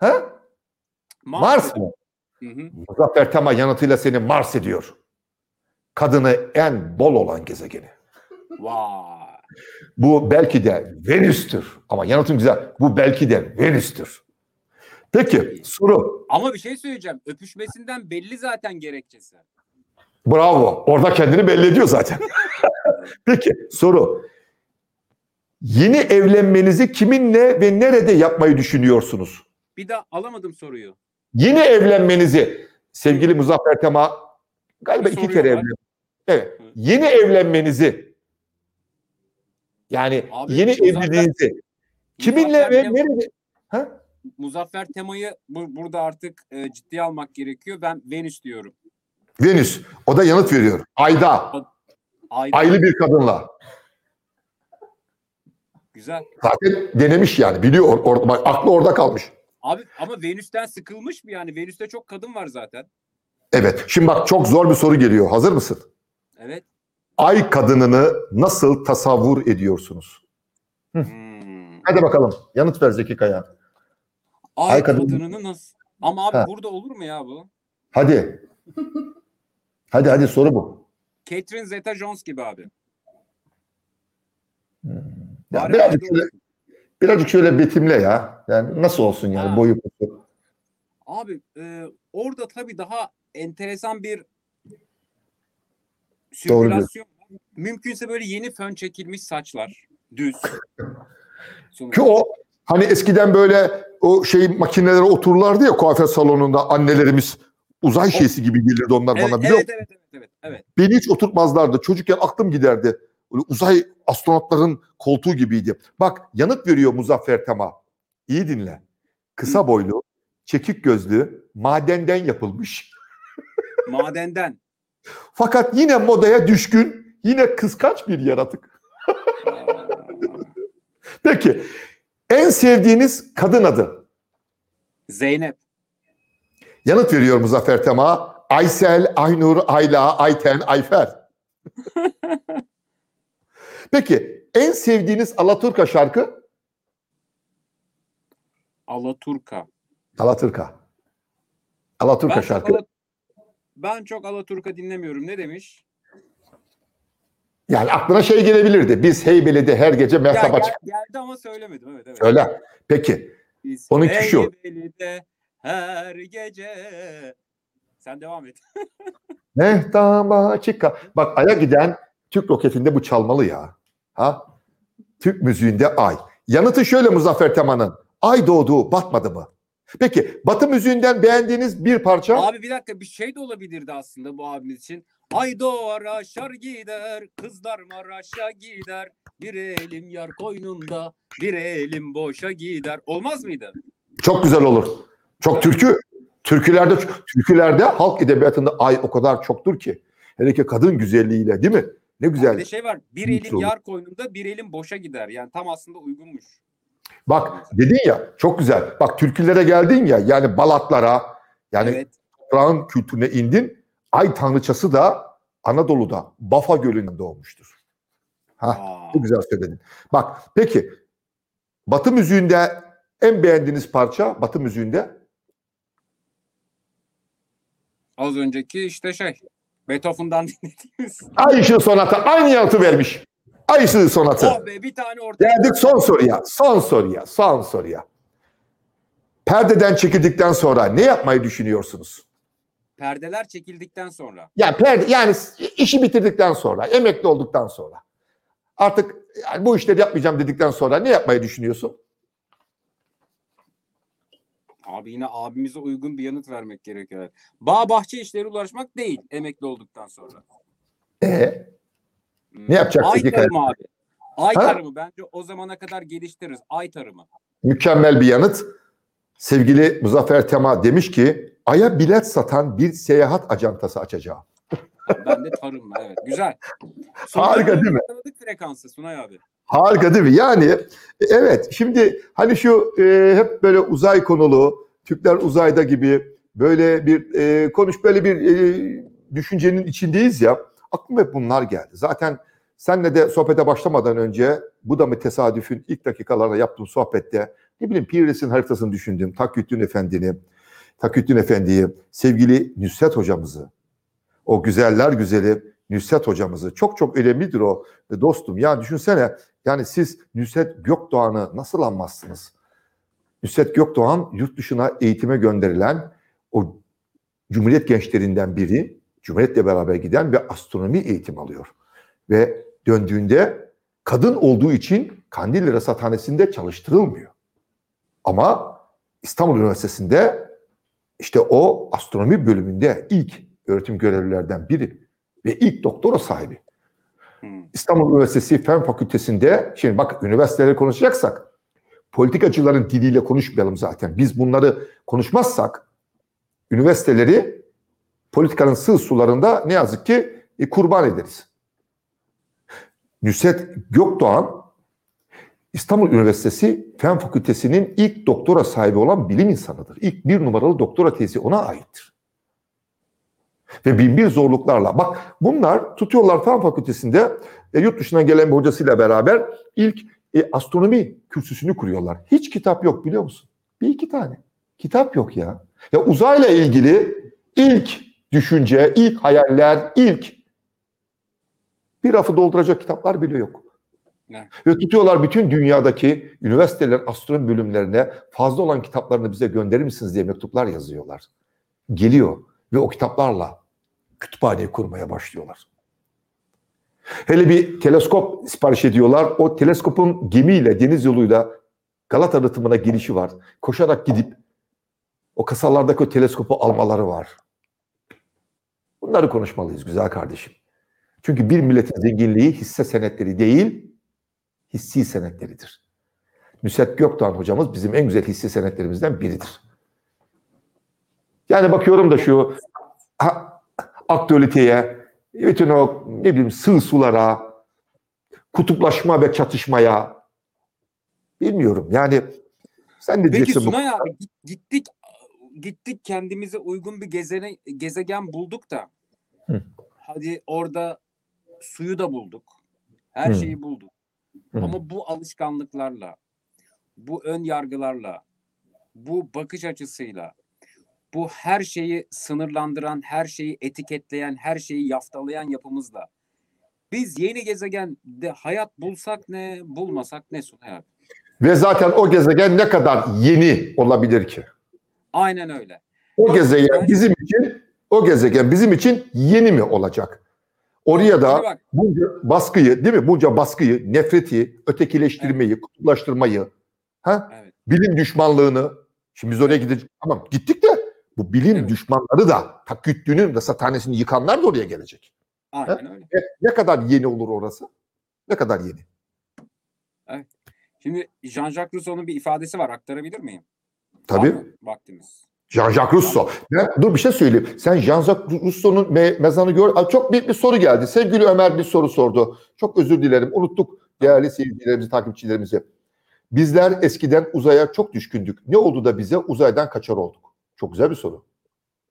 He? Mars. Mars mı? Hı hı. Muzaffer Tema yanıtıyla seni Mars ediyor. Kadını en bol olan gezegeni. Vay. Bu belki de Venüs'tür. Ama yanıtım güzel. Bu belki de Venüs'tür. Peki soru. Ama bir şey söyleyeceğim. Öpüşmesinden belli zaten gerekçesi. Bravo. Orada kendini belli ediyor zaten. (laughs) Peki soru. Yeni evlenmenizi kiminle ve nerede yapmayı düşünüyorsunuz? Bir daha alamadım soruyu. Yeni evlenmenizi sevgili Muzaffer Tema galiba iki kere evlendi. Evet. Yeni evlenmenizi yani Abi, yeni evliliğinizi kiminle ve nerede? Ha? Muzaffer temayı bu- burada artık e, ciddiye almak gerekiyor. Ben Venüs diyorum. Venüs. O da yanıt veriyor. Ayda. Ayda. Aylı bir kadınla. Güzel. Zaten denemiş yani. Biliyor. Or, or- bak, aklı orada kalmış. Abi ama Venüs'ten sıkılmış mı yani? Venüs'te çok kadın var zaten. Evet. Şimdi bak çok zor bir soru geliyor. Hazır mısın? Evet. Ay kadınını nasıl tasavvur ediyorsunuz? Hmm. Hadi bakalım. Yanıt ver Zeki Kaya. Ay, Ay kadın- kadınını nasıl? Ama abi Ha. burada olur mu ya bu? Hadi. Hadi hadi soru bu. Catherine Zeta-Jones gibi abi. Ya Bari birazcık şöyle. Birazcık şöyle betimle ya. Yani nasıl olsun yani Ha. boyu posu. Abi e, orada tabii daha enteresan bir sirkülasyon. Mümkünse böyle yeni fön çekilmiş saçlar. Düz. (laughs) Ki o hani eskiden böyle o şey makinelere otururlardı ya kuaför salonunda annelerimiz uzay şeysi gibi gelirdi onlar Evet, bana biliyor evet, evet, evet, evet, evet. Beni hiç oturtmazlardı. Çocukken aklım giderdi. Uzay astronotların koltuğu gibiydi. Bak yanıt veriyor Muzaffer Tema. İyi dinle. Kısa boylu, çekik gözlü, madenden yapılmış. Madenden. (laughs) Fakat yine modaya düşkün, yine kıskanç bir yaratık. (laughs) Peki, en sevdiğiniz kadın adı? Zeynep. Yanıt veriyor Muzaffer Tema. Aysel, Aynur, Ayla, Ayten, Ayfer. (laughs) Peki, en sevdiğiniz Alaturka şarkı? Alaturka. Alaturka. Alaturka Ben çok, şarkı. Ala- ben çok Alaturka dinlemiyorum. Ne demiş? Yani aklına şey gelebilirdi. Biz Heybeli'de her gece mehtap gel- açık. geldi ama söylemedim. Evet, evet. Söyle. Peki. Biz Onunki şu. Heybeli'de her gece. Sen devam et. (laughs) Mehtap açık. Bak Ay'a giden Türk roketinde bu çalmalı ya. Ha? Türk müziğinde Ay. Yanıtı şöyle Muzaffer Teman'ın. Ay doğdu, batmadı mı? Peki Batı müziğinden beğendiğiniz bir parça? Abi bir dakika bir şey de olabilirdi aslında bu abimiz için. Ay doğar aşar gider, kızlar Maraş'a gider. Bir elim yar koynunda, bir elim boşa gider. Olmaz mıydı? Çok güzel olur. Çok türkü. Türkülerde türkülerde halk edebiyatında ay o kadar çoktur ki. Hele ki kadın güzelliğiyle değil mi? Ne Bir güzel. de şey var, bir elim olur. yar koynunda, bir elim boşa gider. Yani tam aslında uygunmuş. Bak dedin ya çok güzel. Bak türkülere geldin ya yani balatlara yani evet. toprağın kültürüne indin. Ay tanrıçası da Anadolu'da Bafa Gölü'nde doğmuştur. Ha, bu güzel söyledin. Bak peki Batı müziğinde en beğendiğiniz parça Batı müziğinde az önceki işte şey Beethoven'dan (laughs) dinlediğimiz. Ay Işığı Sonatı aynı yanıtı vermiş. Ay Işığı Sonatı. Oh be bir tane ortaya. Geldik son soruya. Son soruya. Son soruya. Perdeden çekildikten sonra ne yapmayı düşünüyorsunuz? Perdeler çekildikten sonra. Yani perde, yani işi bitirdikten sonra, emekli olduktan sonra. Artık yani bu işleri yapmayacağım dedikten sonra ne yapmayı düşünüyorsun? Abi yine abimize uygun bir yanıt vermek gerekiyor. Bağ bahçe işleri ulaşmak değil emekli olduktan sonra. Ee, Hmm, Ne yapacaksın Ay tarımı abi. Ay Ha? tarımı bence o zamana kadar geliştiririz. Ay tarımı. mükemmel bir yanıt. Sevgili Muzaffer Tema demiş ki Ay'a bilet satan bir seyahat acantası açacağım. Ben de tarım evet. Güzel. Harika değil mi? Tanıdık frekansı Sunay abi. Harika değil mi? Yani evet şimdi hani şu e, hep böyle uzay konulu Türkler uzayda gibi böyle bir e, konuş böyle bir e, düşüncenin içindeyiz ya aklıma hep bunlar geldi. Zaten senle de sohbete başlamadan önce bu da mı tesadüfün ilk dakikalarda yaptığım sohbette ne bileyim Pires'in haritasını düşündüm. Taküddin Efendi'ni, Taküddin Efendi'yi, sevgili Nusret hocamızı, o güzeller güzeli Nusret hocamızı çok çok önemlidir o dostum. Ya düşünsene yani siz Nusret Gökdoğan'ı nasıl anmazsınız? Nusret Gökdoğan yurt dışına eğitime gönderilen o Cumhuriyet gençlerinden biri. Cumhuriyet'le beraber giden ve astronomi eğitim alıyor. Ve döndüğünde kadın olduğu için Kandilli Rasathanesi'nde çalıştırılmıyor. Ama İstanbul Üniversitesi'nde işte o astronomi bölümünde ilk öğretim görevlilerden biri ve ilk doktora sahibi. Hmm. İstanbul Üniversitesi Fen Fakültesi'nde, şimdi bak üniversiteleri konuşacaksak, politikacıların diliyle konuşmayalım zaten. Biz bunları konuşmazsak, üniversiteleri politikanın sığ sularında ne yazık ki e, kurban ederiz. Nusret Gökdoğan, İstanbul Üniversitesi Fen Fakültesi'nin ilk doktora sahibi olan bilim insanıdır. İlk bir numaralı doktora tezi ona aittir. Ve bin bir zorluklarla. Bak bunlar tutuyorlar Fen Fakültesi'nde e, yurt dışından gelen bir hocasıyla beraber ilk e, astronomi kürsüsünü kuruyorlar. Hiç kitap yok biliyor musun? Bir iki tane. Kitap yok ya. Ya uzayla ilgili ilk düşünce, ilk hayaller, ilk bir rafı dolduracak kitaplar bile yok. Ne? Ve tutuyorlar bütün dünyadaki üniversitelerin astronomi bölümlerine fazla olan kitaplarını bize gönderir misiniz diye mektuplar yazıyorlar. Geliyor ve o kitaplarla kütüphaneyi kurmaya başlıyorlar. Hele bir teleskop sipariş ediyorlar. O teleskopun gemiyle, deniz yoluyla Galata rıtımına girişi var. Koşarak gidip o kasalardaki o teleskopu almaları var. Bunları konuşmalıyız güzel kardeşim. Çünkü bir milletin zenginliği hisse senetleri değil, hissi senetleridir. Nusret Gökdoğan hocamız bizim en güzel hisse senetlerimizden biridir. Yani bakıyorum da şu aktüeliteye, bütün o ne bileyim sığ sulara, kutuplaşma ve çatışmaya bilmiyorum. Yani sen ne Peki diyeceksin bu Sunay abi git- gittik gittik kendimize uygun bir gezene, gezegen bulduk da Hı. hadi orada suyu da bulduk. Her Hı. şeyi bulduk. Hı. Ama bu alışkanlıklarla, bu ön yargılarla, bu bakış açısıyla, bu her şeyi sınırlandıran, her şeyi etiketleyen, her şeyi yaftalayan yapımızla biz yeni gezegende hayat bulsak ne, bulmasak ne Sunay abi? Ve zaten o gezegen ne kadar yeni olabilir ki? Aynen öyle. O gezegen bizim için o gezegen bizim için yeni mi olacak? Oraya da bunca baskıyı, değil mi? Bunca baskıyı, nefreti, ötekileştirmeyi, kutuplaştırmayı, ha? evet. bilim düşmanlığını. Şimdi biz oraya gideceğiz. Tamam gittik de bu bilim Evet. düşmanları da Taküttü'nün rasathanesini yıkanlar da oraya gelecek. Aynen öyle. E, ne kadar yeni olur orası? Ne kadar yeni? Şimdi Jean-Jacques Rousseau'nun bir ifadesi var. Aktarabilir miyim? Tabii. Vaktimiz. Jean-Jacques Rousseau. Ben, dur bir şey söyleyeyim. Sen Jean-Jacques Rousseau'nun me- mezarını gör. Aa, Çok büyük bir soru geldi. Sevgili Ömer bir soru sordu. Çok özür dilerim. Unuttuk değerli seyircilerimizi, takipçilerimizi. Bizler eskiden uzaya çok düşkündük. Ne oldu da bize uzaydan kaçar olduk? Çok güzel bir soru.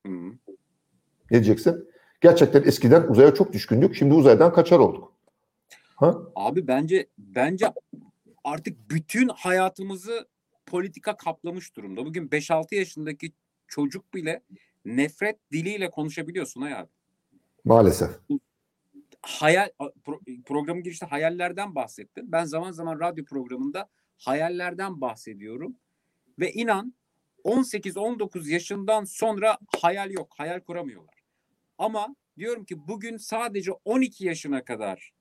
Hı. Ne diyeceksin? Gerçekten eskiden uzaya çok düşkündük. Şimdi uzaydan kaçar olduk. Ha? Abi bence bence artık bütün hayatımızı politika kaplamış durumda. Bugün 5-6 yaşındaki çocuk bile nefret diliyle konuşabiliyorsun hayal. Maalesef. Hayal pro, programın girişte hayallerden bahsettim. Ben zaman zaman radyo programında hayallerden bahsediyorum ve inan 18-19 yaşından sonra hayal yok, hayal kuramıyorlar. Ama diyorum ki bugün sadece 12 yaşına kadar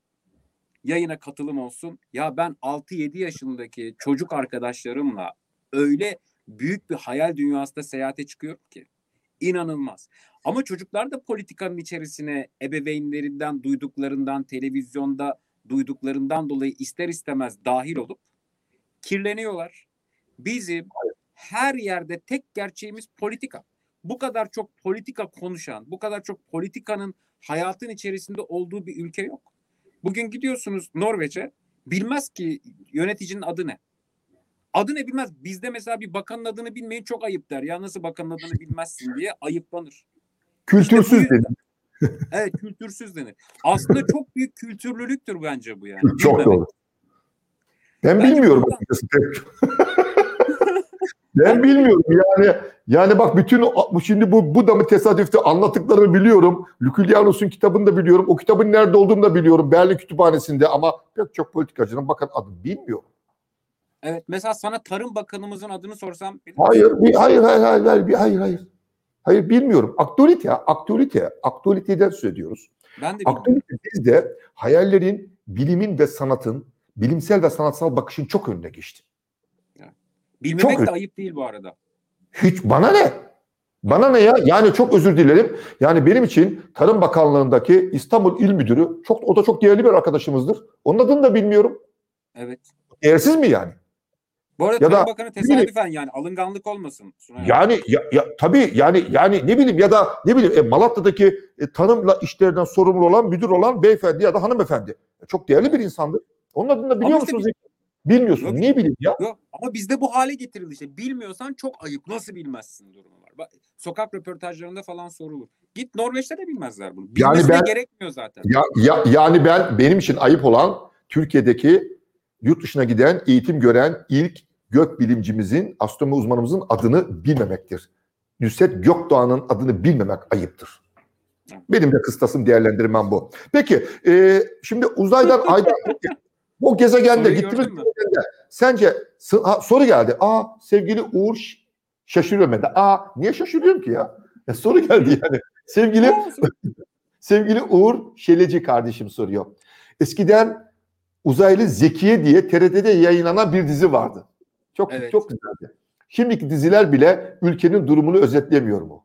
yayına katılım olsun. Ya ben 6-7 yaşındaki çocuk arkadaşlarımla öyle büyük bir hayal dünyasında seyahate çıkıyorum ki. İnanılmaz. Ama çocuklar da politikanın içerisine ebeveynlerinden duyduklarından, televizyonda duyduklarından dolayı ister istemez dahil olup kirleniyorlar. Bizim her yerde tek gerçeğimiz politika. Bu kadar çok politika konuşan, bu kadar çok politikanın hayatın içerisinde olduğu bir ülke yok. Bugün gidiyorsunuz Norveç'e bilmez ki yöneticinin adı ne. Adı ne bilmez. Bizde mesela bir bakanın adını bilmeyin çok ayıp der. Ya nasıl bakanın adını bilmezsin diye ayıplanır. Kültürsüz İşte dedim. (laughs) Evet kültürsüz denir. Aslında çok büyük kültürlülüktür bence bu yani. Çok Bilmemek. doğru. Ben Bence bilmiyorum açıkçası. Ben bilmiyorum yani yani bak bütün şimdi bu bu da mı tesadüfte anlattıklarını biliyorum. Lükülyanus'un kitabını da biliyorum. O kitabın nerede olduğunu da biliyorum. Berlin Kütüphanesi'nde ama pek çok politikacının bakın adını bilmiyorum. Evet mesela sana Tarım Bakanımızın adını sorsam Hayır, bir, hayır, hayır, hayır, hayır, bir- hayır, hayır. Hayır bilmiyorum. Aktualite, aktualite, aktualiteden söz ediyoruz. Ben de. Aktualite bizde hayallerin, bilimin ve sanatın, bilimsel ve sanatsal bakışın çok önüne geçti. Bilmemek çok- de ayıp değil bu arada. Hiç bana ne? Bana ne ya? Yani çok özür dilerim. Yani benim için Tarım Bakanlığı'ndaki İstanbul İl Müdürü çok o da çok değerli bir arkadaşımızdır. Onun adını da bilmiyorum. Evet. Değersiz mi yani? Bu arada Ya Tarım da- Bakanı tesadüfen yani alınganlık olmasın. Sunay. Yani ya, ya tabii yani yani ne bileyim ya da ne bileyim e, Malatya'daki e, tarımla işlerinden sorumlu olan müdür olan beyefendi ya da hanımefendi. E, Çok değerli bir insandır. Onun adını da biliyor Ama işte musunuz? Bilmiyorsun. Yok. Niye bileyim ya? Yok ama bizde bu hale getirildi işte. Bilmiyorsan çok ayıp. Nasıl bilmezsin durumu var. Bak, sokak röportajlarında falan sorulur. Git Norveç'te de bilmezler bunu. Yani Bilmesi ben- de gerekmiyor zaten. Ya, ya yani ben benim için ayıp olan Türkiye'deki yurt dışına giden, eğitim gören ilk gök bilimcimizin, astronomi uzmanımızın adını bilmemektir. Nusret Gökdoğan'ın adını bilmemek ayıptır. Benim de kıstasım değerlendirmem bu. Peki e, şimdi uzaydan (laughs) aydan o gezegende Soruyu gittiğimiz gezegende sence ha, soru geldi. Aa sevgili Uğur şaşırıyorum ben de. Aa niye şaşırıyorum ki ya? E, soru geldi yani. Sevgili (laughs) Sevgili Uğur Şeleci kardeşim soruyor. Eskiden Uzaylı Zekiye diye TRT'de yayınlanan bir dizi vardı. Çok Evet. çok güzeldi. Şimdiki diziler bile ülkenin durumunu özetlemiyor mu?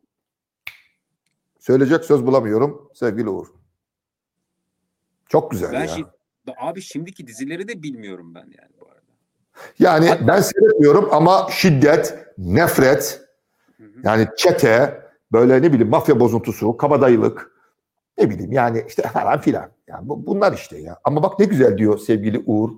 Söyleyecek söz bulamıyorum sevgili Uğur. Çok güzel ben ya. şi- abi şimdiki dizileri de bilmiyorum ben yani bu arada. Yani Hatta- ben seyretmiyorum ama şiddet, nefret, Hı hı. yani çete, böyle ne bileyim mafya bozuntusu, kabadayılık, ne bileyim yani işte falan filan. Yani bu, bunlar işte ya. Ama bak ne güzel diyor sevgili Uğur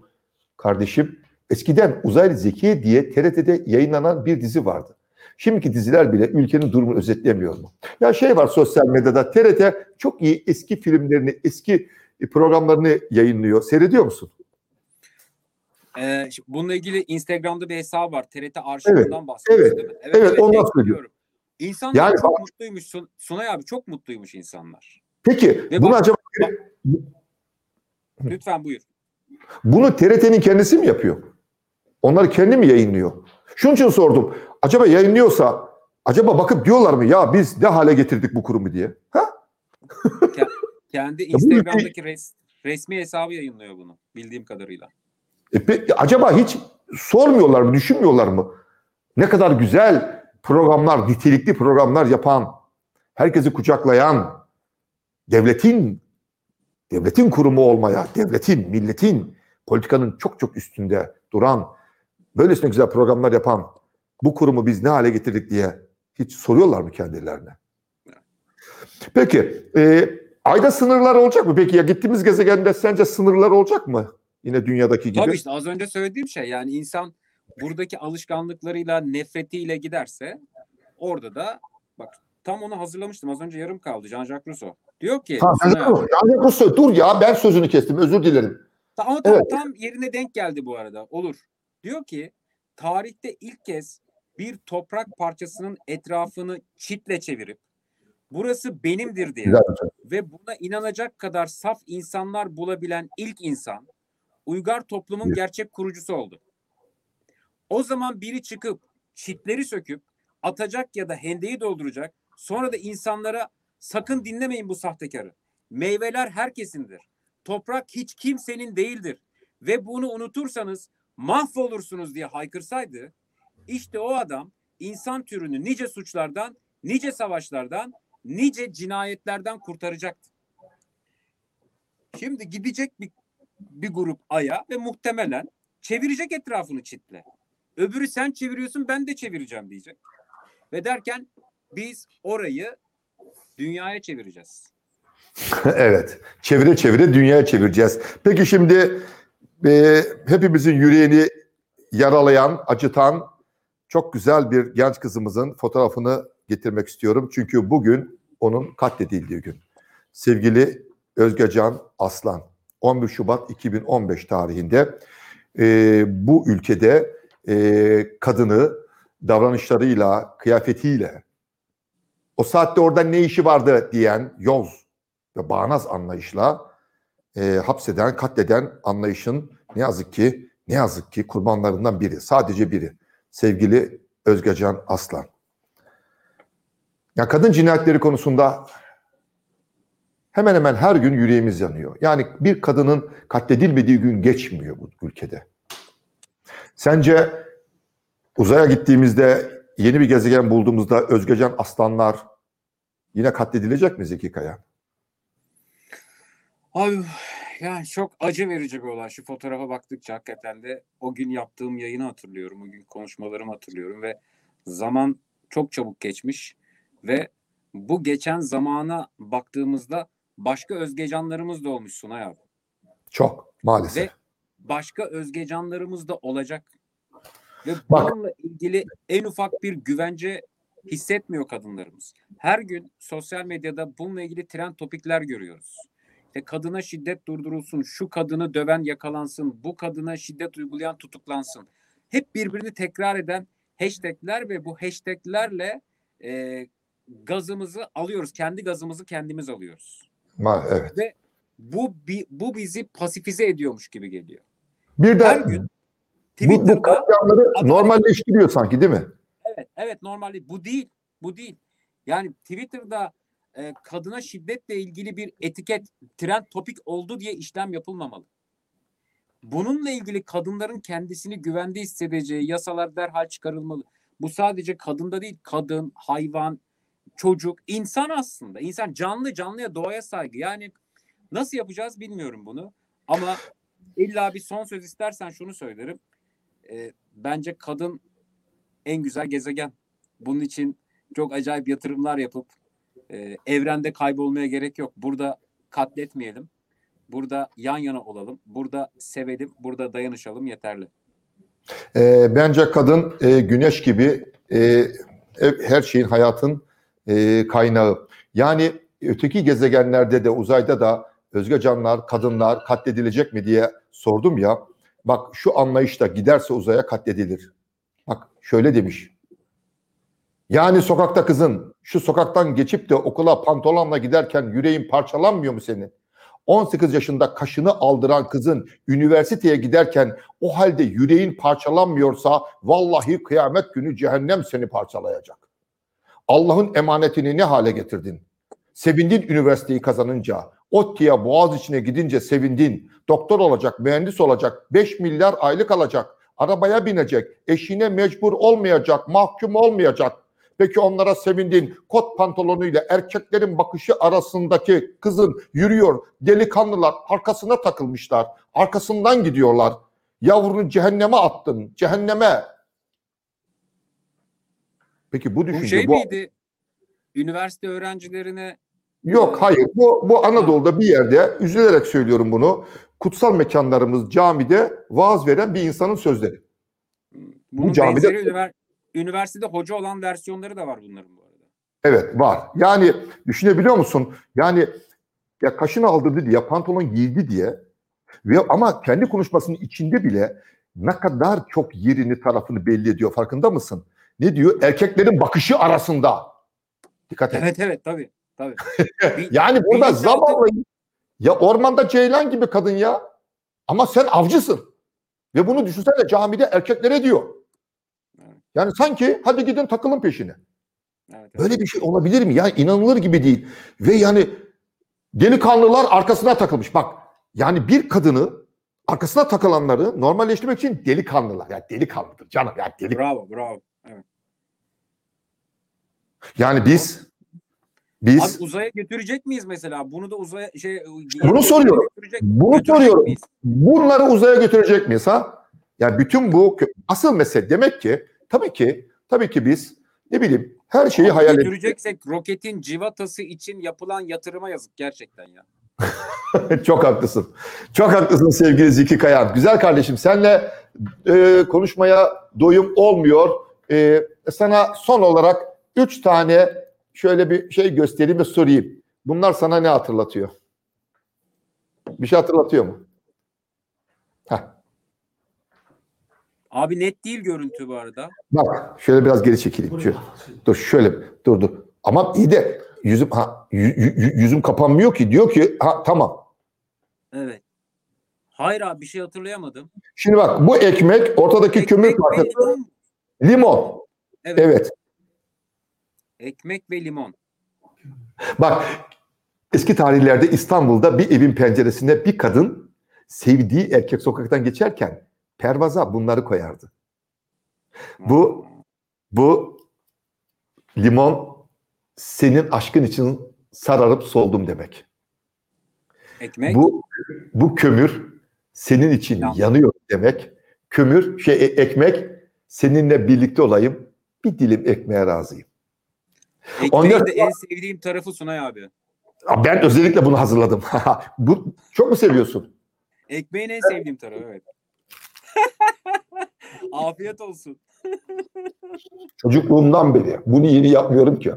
kardeşim. Eskiden Uzaylı Zekiye diye TRT'de yayınlanan bir dizi vardı. Şimdiki diziler bile ülkenin durumunu özetlemiyor mu? Ya şey var sosyal medyada TRT çok iyi eski filmlerini, eski programlarını yayınlıyor. Seyrediyor musun? Ee, bununla ilgili Instagram'da bir hesap var. TRT arşivinden bahsediyor evet, değil mi? evet, ondan evet, söylüyorum. biliyorum. İnsanlar Yani çok mutluymuş. Sun- Sunay abi çok mutluymuş insanlar. Peki Ve bunu bak- acaba Lütfen buyur. Bunu TRT'nin kendisi mi yapıyor? Onları kendi mi yayınlıyor? Şunun için sordum. Acaba yayınlıyorsa acaba bakıp diyorlar mı ya biz ne hale getirdik bu kurumu diye? Ha? Kendi Instagram'daki res- resmi hesabı yayınlıyor bunu bildiğim kadarıyla. E, pe- acaba hiç sormuyorlar mı, düşünmüyorlar mı? Ne kadar güzel programlar, nitelikli programlar yapan, herkesi kucaklayan, devletin devletin kurumu olmaya, devletin, milletin, politikanın çok çok üstünde duran, böylesine güzel programlar yapan bu kurumu biz ne hale getirdik diye hiç soruyorlar mı kendilerine? Peki, e, ayda sınırlar olacak mı? Peki ya gittiğimiz gezegende sence sınırlar olacak mı? Yine dünyadaki gibi. Tabii işte az önce söylediğim şey yani insan buradaki alışkanlıklarıyla nefretiyle giderse orada da bak tam onu hazırlamıştım az önce yarım kaldı Jean-Jacques Rousseau. Diyor ki Ha, Sunay abi- dur, ya ben sözünü kestim özür dilerim. Ama tam, Evet. tam yerine denk geldi bu arada. Olur. Diyor ki tarihte ilk kez bir toprak parçasının etrafını çitle çevirip burası benimdir diye Güzel söz. ve buna inanacak kadar saf insanlar bulabilen ilk insan uygar toplumun Evet. gerçek kurucusu oldu. O zaman biri çıkıp çitleri söküp atacak ya da hendeyi dolduracak. Sonra da insanlara sakın dinlemeyin bu sahtekarı. Meyveler herkesindir. Toprak hiç kimsenin değildir. Ve bunu unutursanız mahvolursunuz diye haykırsaydı işte o adam insan türünü nice suçlardan, nice savaşlardan, nice cinayetlerden kurtaracaktı. Şimdi gidecek bir, bir grup aya ve muhtemelen çevirecek etrafını çitle. Öbürü sen çeviriyorsun ben de çevireceğim diyecek. Ve derken biz orayı dünyaya çevireceğiz. (laughs) evet. Çevire çevire dünyaya çevireceğiz. Peki şimdi e, hepimizin yüreğini yaralayan, acıtan çok güzel bir genç kızımızın fotoğrafını getirmek istiyorum. Çünkü bugün onun katledildiği gün. Sevgili Özgecan Aslan 11 Şubat 2015 tarihinde e, bu ülkede e, kadını davranışlarıyla, kıyafetiyle o saatte orada ne işi vardı diyen yoz ve bağnaz anlayışla e, hapseden, katleden anlayışın ne yazık ki ne yazık ki kurbanlarından biri. Sadece biri. Sevgili Özgecan Aslan. Ya kadın cinayetleri konusunda hemen hemen her gün yüreğimiz yanıyor. Yani bir kadının katledilmediği gün geçmiyor bu ülkede. Sence uzaya gittiğimizde yeni bir gezegen bulduğumuzda Özgecan Aslanlar yine katledilecek mi Zeki Kaya? Abi yani çok acı verici bir olay. Şu fotoğrafa baktıkça hakikaten de o gün yaptığım yayını hatırlıyorum. O gün konuşmalarımı hatırlıyorum ve zaman çok çabuk geçmiş ve bu geçen zamana baktığımızda başka özgecanlarımız da olmuş Sunay abi. Çok maalesef. Ve başka özgecanlarımız da olacak. Ve Bak. bununla ilgili en ufak bir güvence hissetmiyor kadınlarımız. Her gün sosyal medyada bununla ilgili trend topikler görüyoruz. İşte kadına şiddet durdurulsun, şu kadını döven yakalansın, bu kadına şiddet uygulayan tutuklansın. Hep birbirini tekrar eden hashtagler ve bu hashtaglerle e, gazımızı alıyoruz. Kendi gazımızı kendimiz alıyoruz. Ma evet. Bu bi- bu bizi pasifize ediyormuş gibi geliyor. Bir de Her gün bu, bu katliamları normalleştiriyor sanki değil mi? Evet, evet normalde bu değil. Bu değil. Yani Twitter'da e, kadına şiddetle ilgili bir etiket, trend topik oldu diye işlem yapılmamalı. Bununla ilgili kadınların kendisini güvende hissedeceği yasalar derhal çıkarılmalı. Bu sadece kadında değil, kadın, hayvan, çocuk, insan aslında. İnsan canlı canlıya doğaya saygı. Yani nasıl yapacağız bilmiyorum bunu. Ama illa bir son söz istersen şunu söylerim. E, bence kadın en güzel gezegen. Bunun için çok acayip yatırımlar yapıp e, evrende kaybolmaya gerek yok. Burada katletmeyelim. Burada yan yana olalım. Burada sevelim. Burada dayanışalım yeterli. E, bence kadın e, güneş gibi e, her şeyin hayatın e, kaynağı. Yani öteki gezegenlerde de uzayda da özge canlar, kadınlar katledilecek mi diye sordum ya. Bak şu anlayışta giderse uzaya katledilir. Bak şöyle demiş. Yani sokakta kızın şu sokaktan geçip de okula pantolonla giderken yüreğin parçalanmıyor mu senin? 18 yaşında kaşını aldıran kızın üniversiteye giderken o halde yüreğin parçalanmıyorsa vallahi kıyamet günü cehennem seni parçalayacak. Allah'ın emanetini ne hale getirdin? Sevindin üniversiteyi kazanınca, ODTÜ'ye boğaz içine gidince sevindin. Doktor olacak, mühendis olacak, 5 milyar aylık alacak, arabaya binecek, eşine mecbur olmayacak, mahkum olmayacak. Peki onlara sevindin. Kot pantolonuyla erkeklerin bakışı arasındaki kızın yürüyor. Delikanlılar arkasına takılmışlar. Arkasından gidiyorlar. Yavrunu cehenneme attın. Cehenneme. Peki bu Bu düşünce şey bu miydi? Üniversite öğrencilerine Yok hayır bu bu Anadolu'da bir yerde üzülerek söylüyorum bunu. Kutsal mekanlarımız camide vaaz veren bir insanın sözleri. bunun camide- benzeri üniver- üniversitede hoca olan versiyonları da var bunların bu arada. Evet var. Yani düşünebiliyor musun? Yani ya kaşını aldırdı diye, pantolon giydi diye ve ama kendi konuşmasının içinde bile ne kadar çok yerini tarafını belli ediyor farkında mısın? Ne diyor? Erkeklerin bakışı arasında. Dikkat et. Evet evet tabii. tabii. (laughs) yani burada zavallı ya ormanda ceylan gibi kadın ya. Ama sen avcısın. Ve bunu düşünsene camide erkeklere diyor. Evet. Yani sanki hadi gidin takılın peşine. Evet, evet. Böyle bir şey olabilir mi? Yani inanılır gibi değil. Ve yani delikanlılar arkasına takılmış. Bak yani bir kadını arkasına takılanları normalleştirmek için delikanlılar. Yani delikanlıdır canım. Yani deli. Bravo bravo. Yani biz Abi biz uzaya götürecek miyiz mesela? Bunu da uzaya şey Bunu soruyorum. Götürecek, bunu götürecek soruyorum. miyiz? Bunları uzaya götürecek miyiz ha? Yani bütün bu asıl mesele demek ki tabii ki tabii ki biz ne bileyim her şeyi Abi hayal ediyoruz. götüreceksek roketin civatası için yapılan yatırıma yazık gerçekten ya. (laughs) Çok haklısın. Çok haklısın sevgili Zeki Kayan. Güzel kardeşim senle e, konuşmaya doyum olmuyor. E, sana son olarak üç tane şöyle bir şey göstereyim ve sorayım. Bunlar sana ne hatırlatıyor? Bir şey hatırlatıyor mu? Heh. Abi net değil görüntü bu arada. Bak şöyle biraz geri çekileyim. Şöyle. Dur şöyle dur dur. Ama iyi de yüzüm ha yü- yü- yüzüm kapanmıyor ki. Diyor ki ha tamam. Evet. Hayır abi bir şey hatırlayamadım. Şimdi bak bu ekmek ortadaki kömür Ekmek ve parçası. Limon. Evet. Evet. Ekmek ve limon. Bak eski tarihlerde İstanbul'da bir evin penceresinde bir kadın sevdiği erkek sokaktan geçerken pervaza bunları koyardı. Bu- Bu limon senin aşkın için sararıp soldum demek. ekmek. Bu bu kömür senin için Yan. yanıyor demek. Kömür şey e- ekmek seninle birlikte olayım. Bir dilim ekmeğe razıyım. Ekmeğin ondan de en sevdiğim tarafı Sunay abi. Ben özellikle bunu hazırladım. (laughs) bu çok mu seviyorsun? Ekmeğin en sevdiğim tarafı evet. (laughs) Afiyet olsun. (laughs) Çocukluğumdan beri. Bunu yeni yapmıyorum ki.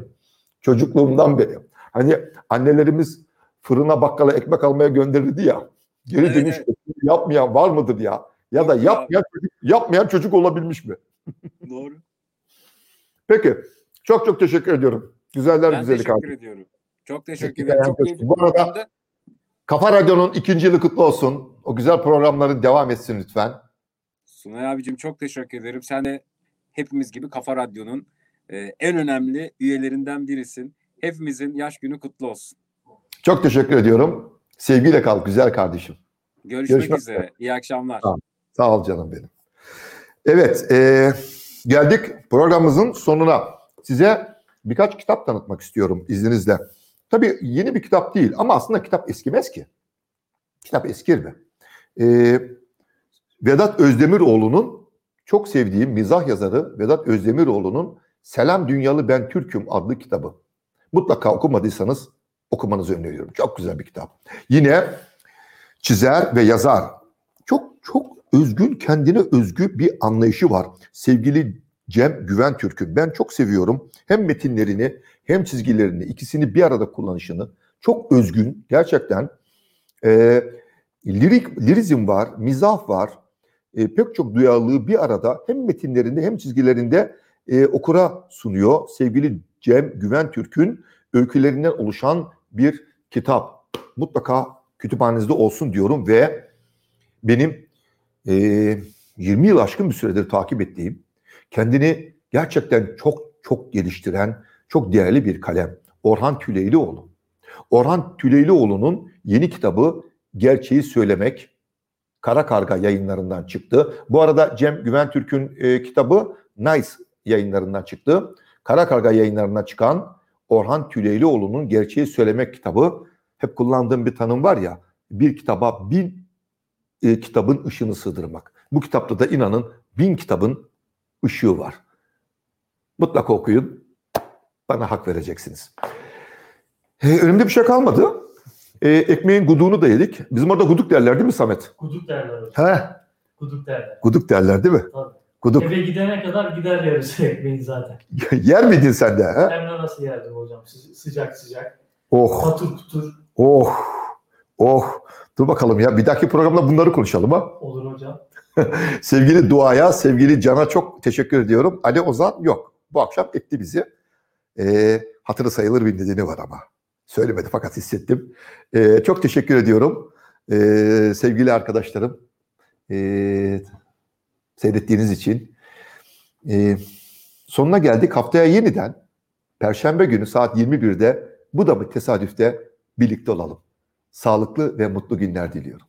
Çocukluğumdan beri. Hani annelerimiz fırına bakkala ekmek almaya gönderirdi ya. Geri Evet, dönüş yapmayan var mıdır ya? Ya da yapmayan çocuk, yapmayan çocuk olabilmiş mi? Doğru. Peki. Çok çok teşekkür ediyorum. Güzeller Ben güzeli teşekkür kardeşim. ediyorum. Çok teşekkür Teşekkür ederim. Çok keyifli Bu arada-. Kafa Radyo'nun ikinci yılı kutlu olsun. O güzel programların devam etsin lütfen. Sunay abicim çok teşekkür ederim. Sen de hepimiz gibi Kafa Radyo'nun e, en önemli üyelerinden birisin. Hepimizin yaş günü kutlu olsun. Çok teşekkür ediyorum. Sevgiyle kal güzel kardeşim. Görüşmek, Görüşmek üzere. İyi akşamlar. Tamam. Sağ ol canım benim. Evet, e, geldik programımızın sonuna. Size birkaç kitap tanıtmak istiyorum izninizle. Tabii yeni bir kitap değil ama aslında kitap eskimez ki. Kitap eskir mi? E, Vedat Özdemiroğlu'nun çok sevdiğim mizah yazarı Vedat Özdemiroğlu'nun Selam Dünyalı Ben Türk'üm adlı kitabı. Mutlaka okumadıysanız okumanızı öneriyorum. Çok güzel bir kitap. Yine çizer ve yazar çok çok özgün, kendine özgü bir anlayışı var. Sevgili Cem Güven Türk'ü ben çok seviyorum. Hem metinlerini hem çizgilerini ikisini bir arada kullanışını çok özgün gerçekten. E, lirik, lirizm var, mizah var. E, pek çok duyarlılığı bir arada hem metinlerinde hem çizgilerinde e, okura sunuyor. Sevgili Cem Güven Türk'ün öykülerinden oluşan bir kitap. Mutlaka kütüphanenizde olsun diyorum ve benim e, 20 yıl aşkın bir süredir takip ettiğim, kendini gerçekten çok çok geliştiren, çok değerli bir kalem. Orhan Tüleylioğlu. Orhan Tüleylioğlu'nun yeni kitabı Gerçeği Söylemek Kara Karga yayınlarından çıktı. Bu arada Cem Güven Türk'ün e, kitabı Nice yayınlarından çıktı. Kara Karga yayınlarından çıkan Orhan Tüleylioğlu'nun Gerçeği Söylemek kitabı hep kullandığım bir tanım var ya bir kitaba bin e, kitabın ışığını sığdırmak. Bu kitapta da inanın bin kitabın ışığı var. Mutlaka okuyun. Bana hak vereceksiniz. E, önümde bir şey kalmadı. E, ekmeğin guduğunu da yedik. Bizim orada guduk derler değil mi Samet? Guduk derler. He, Guduk derler. guduk derler değil mi? Tabii. Guduk. Eve gidene kadar gider yarısı (laughs) ekmeğin zaten. (laughs) Yer miydin sen de? He? Hem de nasıl yerdim hocam? Sı- Sıcak sıcak. Oh, Patur kutur. oh, oh. Dur bakalım ya bir dahaki programda bunları konuşalım ha. Olur hocam. (laughs) Sevgili Dua'ya, sevgili Can'a çok teşekkür ediyorum. Ali Ozan yok. Bu akşam etti bizi. Ee, hatırı sayılır bir nedeni var ama. Söylemedi fakat hissettim. Ee, çok teşekkür ediyorum. Ee, sevgili arkadaşlarım. ee, seyrettiğiniz için. Ee, sonuna geldik. Haftaya yeniden Perşembe günü saat 21'de bu da mı tesadüfte birlikte olalım. Sağlıklı ve mutlu günler diliyorum.